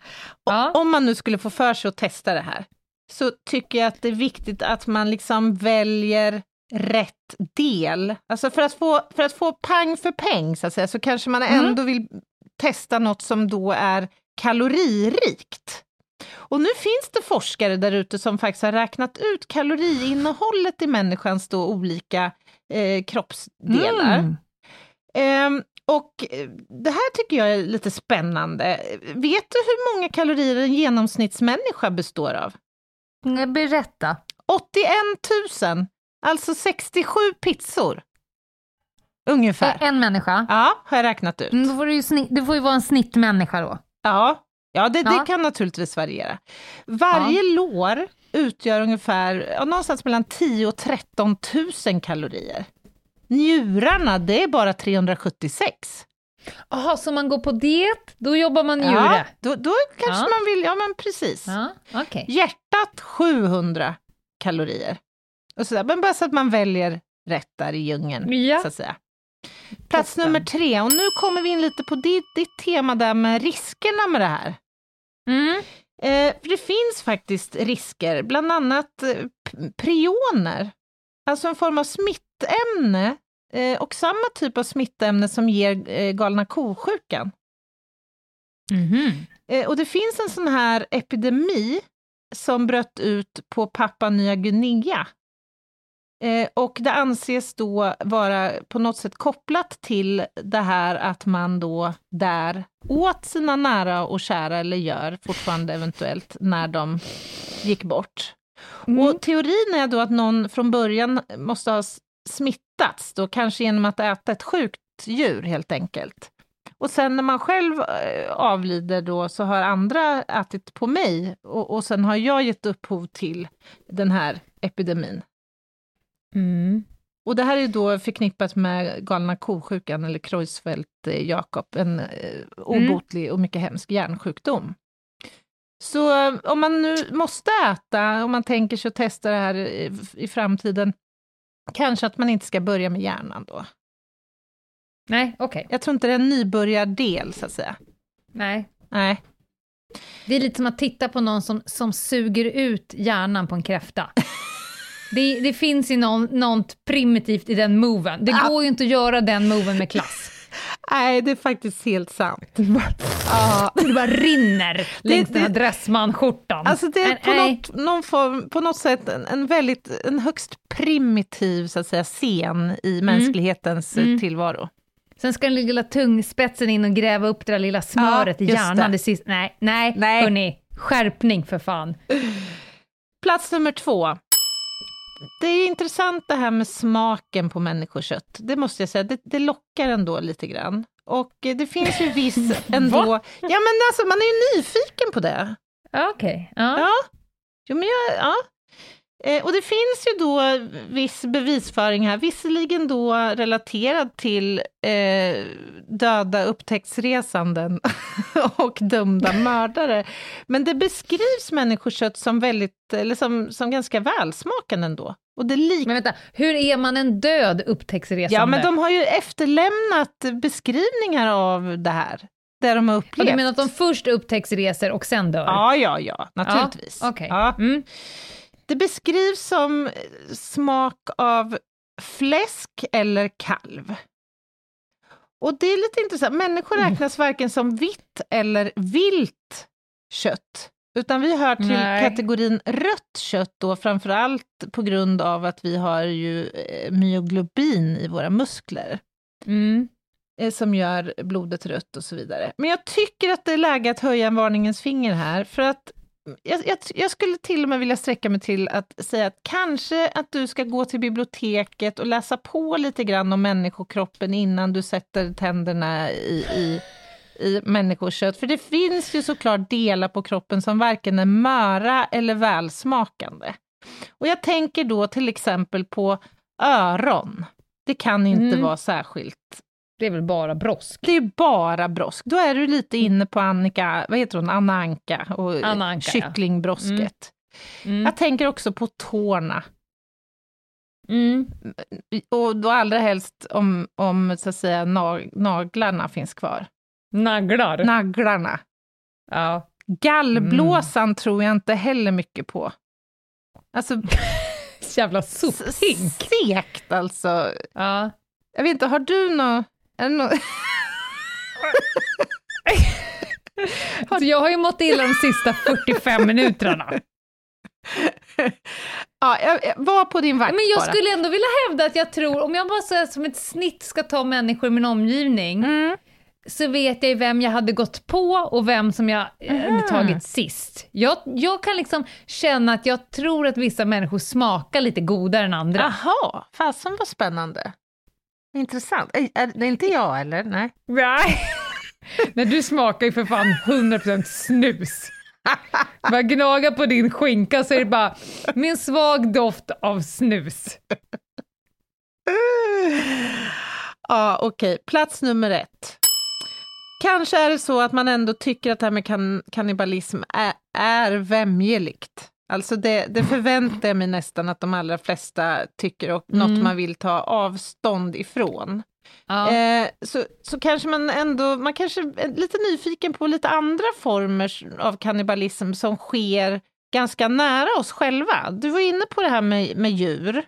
S2: Ja.
S3: Om man nu skulle få för sig att testa det här, så tycker jag att det är viktigt att man liksom väljer rätt del. Alltså för att få, för att få pang för peng, så att säga, så kanske man
S2: Mm.
S3: ändå vill testa något som då är kaloririkt. Och nu finns det forskare där ute som faktiskt har räknat ut kaloriinnehållet i människans då olika eh, kroppsdelar.
S2: Mm.
S3: Ehm, och eh, det här tycker jag är lite spännande. Vet du hur många kalorier en genomsnittsmänniska består av?
S2: Mm, Berätta.
S3: 81 000, alltså 67 pizzor. Ungefär.
S2: En människa.
S3: Ja, har jag räknat ut.
S2: Mm, Då får det, ju snitt, det får ju vara en snittmänniska då.
S3: Ja, ja det, det
S2: Ja.
S3: kan naturligtvis variera. Varje lår utgör ungefär ja, någonstans mellan 10 och 13 000 kalorier. Njurarna, det är bara 376.
S2: Jaha, så man går på diet, då jobbar man
S3: Ja,
S2: njure?
S3: då, då kanske
S2: Ja.
S3: man vill, ja men precis.
S2: Ja, okej.
S3: Hjärtat 700 kalorier. Och sådär. Men bara så att man väljer rätt där i djungeln,
S2: Ja.
S3: så att säga. Plats
S2: Toppen.
S3: nummer tre, och nu kommer vi in lite på ditt, ditt tema där med riskerna med det här.
S2: Mm.
S3: Eh, för det finns faktiskt risker, bland annat eh, prioner, alltså en form av smittämne eh, och samma typ av smittämne som ger eh, galna ko-sjukan.
S2: Mhm.
S3: Eh, och det finns en sån här epidemi som bröt ut på Papua Nya Guinea. Eh, och det anses då vara på något sätt kopplat till det här att man då där åt sina nära och kära, eller gör fortfarande eventuellt, när de gick bort. Och teorin är då att någon från början måste ha smittats, då kanske genom att äta ett sjukt djur helt enkelt. Och sen när man själv eh, avlider då så har andra ätit på mig och, och sen har jag gett upphov till den här epidemin.
S2: Mm.
S3: Och det här är då förknippat med galna ko-sjukan eller Creutzfeldt-Jakob, en eh, obotlig och mycket hemsk hjärnsjukdom. Så eh, om man nu måste äta, om man tänker sig att testa det här i, i framtiden, kanske att man inte ska börja med hjärnan då.
S2: Nej, okej.
S3: Jag tror inte det är en nybörjardel, så att säga.
S2: Nej.
S3: Nej.
S2: Det är lite som att titta på någon som, som suger ut hjärnan på en kräfta. Det, det finns ju någon, något primitivt i den moven. Det
S3: Ja.
S2: går ju inte att göra den moven med klass.
S3: Nej, det är faktiskt helt sant.
S2: Ja, det bara rinner längs
S3: det-
S2: den här Dressman-skjortan.
S3: Alltså det är på något, någon form, på något sätt en, en väldigt, en högst primitiv så att säga, scen i mänsklighetens eh,
S2: Mm.
S3: tillvaro.
S2: Sen ska den lilla tungspetsen in och gräva upp det där lilla smöret i
S3: just
S2: hjärnan.
S3: det.
S2: Det. Nej, nej,
S3: Nej.
S2: hörni. Skärpning för fan.
S3: Plats nummer två. Det är intressant det här med smaken på människokött. Det måste jag säga, det, det lockar ändå lite grann. Och det finns ju viss ändå... Ja men alltså man är ju nyfiken på det.
S2: Okej. Ja.
S3: Ja, jo, men jag, ja. Eh, och det finns ju då viss bevisföring här, visserligen då relaterad till eh, döda upptäcktsresanden och dömda mördare. Men det beskrivs människokött som väldigt, eller som, som ganska välsmakande ändå. Och det lik-
S2: Men vänta, hur är man en död upptäcktsresande?
S3: ja, men de har ju efterlämnat beskrivningar av det här, det de har upplevt.
S2: du menar att de först upptäcktsreser och sen dör?
S3: Ja, ja, ja, naturligtvis.
S2: Ja, okej.
S3: Ja.
S2: Mm.
S3: Det beskrivs som smak av fläsk eller kalv. Och det är lite intressant, människor
S2: Mm.
S3: räknas varken som vitt eller vilt kött, utan vi hör till
S2: Nej.
S3: kategorin rött kött då, framför allt på grund av att vi har ju eh, myoglobin i våra muskler
S2: Mm.
S3: eh, som gör blodet rött och så vidare. Men jag tycker att det är läge att höja en varningens finger här, för att jag, jag, jag skulle till och med vilja sträcka mig till att säga att kanske att du ska gå till biblioteket och läsa på lite grann om människokroppen innan du sätter tänderna i, i, i människokött. För det finns ju såklart delar på kroppen som varken är möra eller välsmakande. Och jag tänker då till exempel på öron. Det kan inte
S2: Mm.
S3: vara särskilt
S2: Det är väl bara brosk?
S3: det är bara brosk. Då är du lite inne på Annika, vad heter hon, Anna Anka och
S2: Anna Anka, ja.
S3: kycklingbrosket.
S2: Mm.
S3: Jag tänker också på tårna.
S2: Mm.
S3: Och då allra helst om, om så att säga, nag- naglarna finns kvar.
S2: Naglar?
S3: Naglarna.
S2: ja.
S3: Gallblåsan
S2: Mm.
S3: tror jag inte heller mycket på. Alltså,
S2: Jävla sophink!
S3: segt alltså.
S2: Ja.
S3: Jag vet inte, har du nå är det nå
S2: Alltså, jag har ju mått illa de sista 45 minuterna.
S3: ja, var på din vakt
S2: Men jag
S3: bara.
S2: skulle ändå vilja hävda att jag tror, om jag bara så som ett snitt ska ta människor i min omgivning,
S3: Mm.
S2: så vet jag vem jag hade gått på och vem som jag eh, hade
S3: Mhm.
S2: tagit sist. Jag, jag kan liksom känna att jag tror att vissa människor smakar lite godare än andra.
S3: Jaha, fasen vad spännande. Intressant. Är, är det inte jag eller? Nej.
S2: Nej. Nej, du smakar ju för fan 100% snus. Bara gnaga på din skinka så är det bara med en svag doft av snus.
S3: Ja, okej. Plats nummer ett. Kanske är det så att man ändå tycker att det här med kan kannibalism är, är vämjeligt. Alltså det, det förväntar jag mig nästan att de allra flesta tycker och något
S2: Mm.
S3: man vill ta avstånd ifrån.
S2: Ja.
S3: Eh, så, så kanske man ändå, man kanske är lite nyfiken på lite andra former av kannibalism som sker ganska nära oss själva. Du var inne på det här med, med djur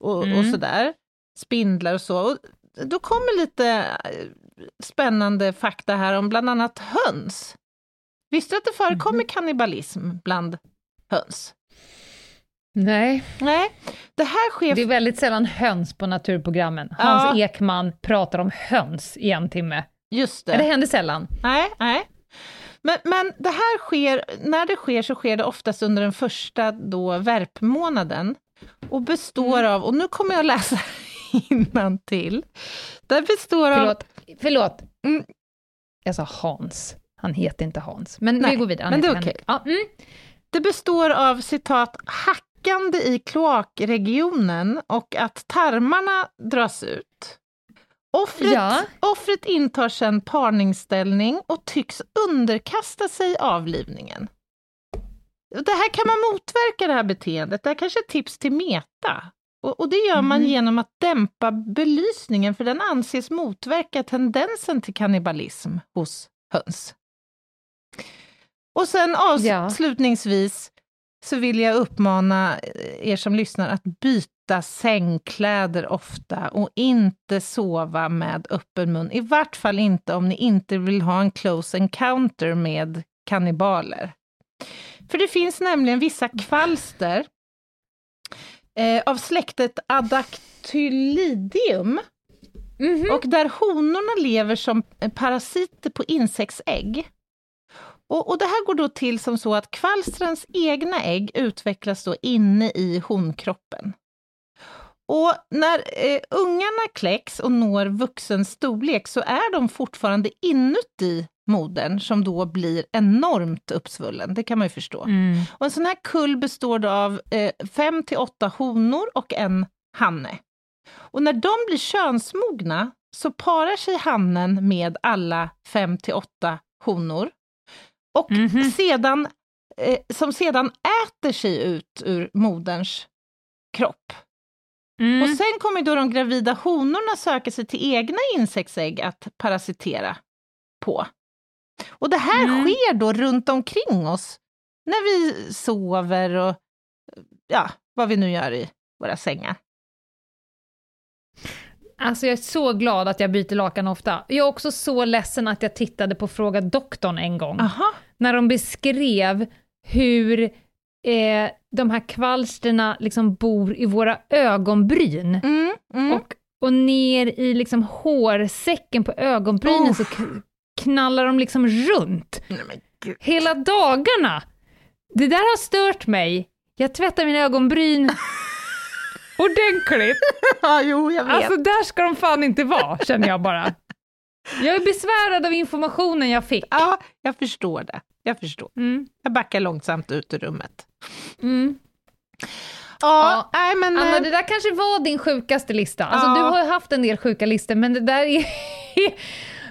S3: och, och
S2: Mm.
S3: sådär, spindlar och så. Och då kommer lite eh, spännande fakta här om bland annat höns. Visste du att det förekommer kannibalism bland höns?
S2: Nej,
S3: Nej, det här sker
S2: det är väldigt sällan höns på naturprogrammen.
S3: Ja.
S2: Hans Ekman pratar om höns i en timme.
S3: just
S2: Ja, det händer sällan.
S3: Nej, nej. Men, men det här sker, när det sker så sker det oftast under den första då värpmånaden och består
S2: Mm.
S3: av, och nu kommer jag läsa till. Det består av...
S2: Förlåt.
S3: Mm.
S2: Jag sa Hans. Han heter inte Hans. Men
S3: Nej,
S2: vi går vidare. Han
S3: men det är okej.
S2: Henrik. Ja, mm.
S3: Det består av citat hackande i kloakregionen och att tarmarna dras ut. Offret,
S2: Ja.
S3: offret intar sedan parningsställning och tycks underkasta sig avlivningen. Det här kan man motverka det här beteendet. Det här kanske är ett tips till Meta. Och, och det gör man
S2: Mhm.
S3: genom att dämpa belysningen för den anses motverka tendensen till kannibalism hos höns. Och sen
S2: Ja.
S3: avslutningsvis så vill jag uppmana eh, er som lyssnar att byta sängkläder ofta och inte sova med öppen mun. I vart fall inte om ni inte vill ha en close encounter med kannibaler. För det finns nämligen vissa kvalster eh, av släktet Adactylidium
S2: Mhm.
S3: och där honorna lever som parasiter på insektsägg. Och, och det här går då till som så att kvalstrens egna ägg utvecklas då inne i honkroppen. Och när eh, ungarna kläcks och når vuxen storlek så är de fortfarande inuti modern som då blir enormt uppsvullen, det kan man ju förstå.
S2: Mm.
S3: Och en sån här kull består då av eh, fem till åtta honor och en hanne. Och när de blir könsmogna så parar sig hannen med alla fem till åtta honor. Och
S2: Mhm.
S3: sedan, eh, som sedan äter sig ut ur moderns kropp.
S2: Mm.
S3: Och sen kommer då de gravida honorna söka sig till egna insektsägg att parasitera på. Och det här
S2: Mm.
S3: sker då runt omkring oss när vi sover och ja, vad vi nu gör i våra sängar.
S2: Alltså jag är så glad att jag byter lakan ofta. Jag är också så ledsen att jag tittade på Fråga doktorn en gång.
S3: Aha.
S2: När de beskrev hur eh, de här kvalsterna liksom bor i våra ögonbryn.
S3: Mm, mm.
S2: Och, och ner i liksom hårsäcken på ögonbrynen så k- knallar de liksom runt.
S3: Nej.
S2: Hela dagarna! Det där har stört mig. Jag tvättar mina ögonbryn ordentligt.
S3: Ja, jo, jag vet.
S2: Alltså där ska de fan inte vara, känner jag bara. Jag är besvärad av informationen jag fick.
S3: Ja, jag förstår det. Jag förstår.
S2: Mm.
S3: Jag backar långsamt ut ur rummet.
S2: Mm.
S3: Ja, nej men...
S2: Anna,
S3: eh,
S2: det där kanske var din sjukaste lista. Alltså,
S3: Ja.
S2: Du har ju haft en del sjuka listor, men det där är...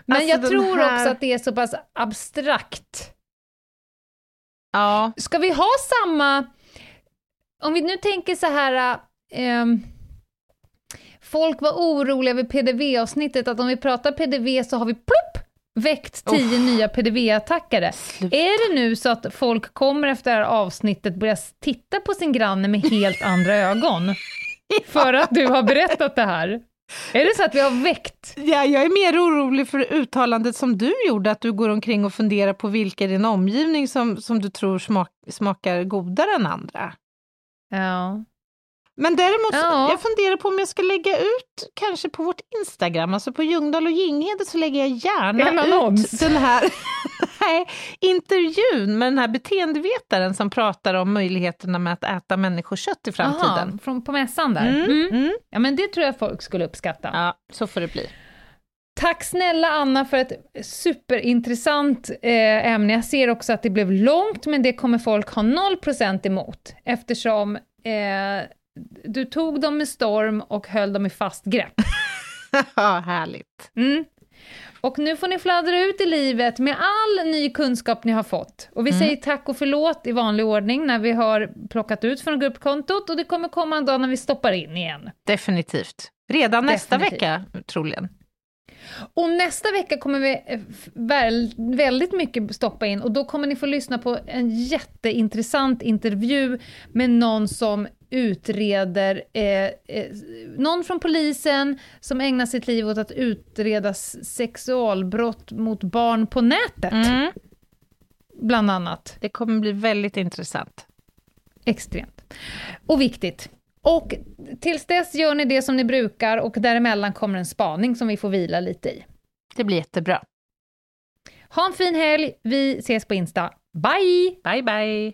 S2: men
S3: Alltså,
S2: jag tror
S3: här-
S2: också att det är så pass abstrakt.
S3: Ja,
S2: Ska vi ha samma... Om vi nu tänker så här... ehm, folk var oroliga över PDV-avsnittet, att om vi pratar PDV så har vi plopp väckt tio nya PDV-attackare. Är det nu så att folk kommer efter det här avsnittet börja titta på sin granne med helt andra ögon? För att du har berättat det här? Är det så att vi har väckt?
S3: Ja, jag är mer orolig för uttalandet som du gjorde, att du går omkring och funderar på vilka i din omgivning som, som du tror smak, smakar godare än andra.
S2: Ja.
S3: Men däremot,
S2: Ja.
S3: jag funderar på om jag ska lägga ut, kanske på vårt Instagram, alltså på Ljungdahl och Ginghede så lägger jag gärna ut den här nej, intervjun med den här beteendevetaren som pratar om möjligheterna med att äta människokött i framtiden.
S2: Aha, från, på mässan där.
S3: Mm,
S2: Mm.
S3: mm.
S2: Ja, men det tror jag folk skulle uppskatta.
S3: Ja, så får det bli.
S2: Tack snälla Anna för ett superintressant eh, ämne. Jag ser också att det blev långt, men det kommer folk ha 0% emot, eftersom eh, du tog dem med storm och höll dem i fast grepp.
S3: Ja, härligt.
S2: Mm. Och nu får ni fladdra ut i livet med all ny kunskap ni har fått. Och vi säger tack och förlåt i vanlig ordning när vi har plockat ut från gruppkontot och det kommer komma en dag när vi stoppar in igen.
S3: Definitivt. Redan nästa
S2: Definitivt.
S3: vecka, troligen.
S2: Och nästa vecka kommer vi eh, väl, väldigt mycket stoppa in och då kommer ni få lyssna på en jätteintressant intervju med någon som utreder, eh, eh, någon från polisen som ägnar sitt liv åt att utreda sexualbrott mot barn på nätet,
S3: Mm.
S2: bland annat.
S3: Det kommer bli väldigt intressant.
S2: Extremt. Och viktigt. Och tills dess gör ni det som ni brukar och däremellan kommer en spaning som vi får vila lite i.
S3: Det blir jättebra.
S2: Ha en fin helg, vi ses på Insta. Bye!
S3: Bye, bye!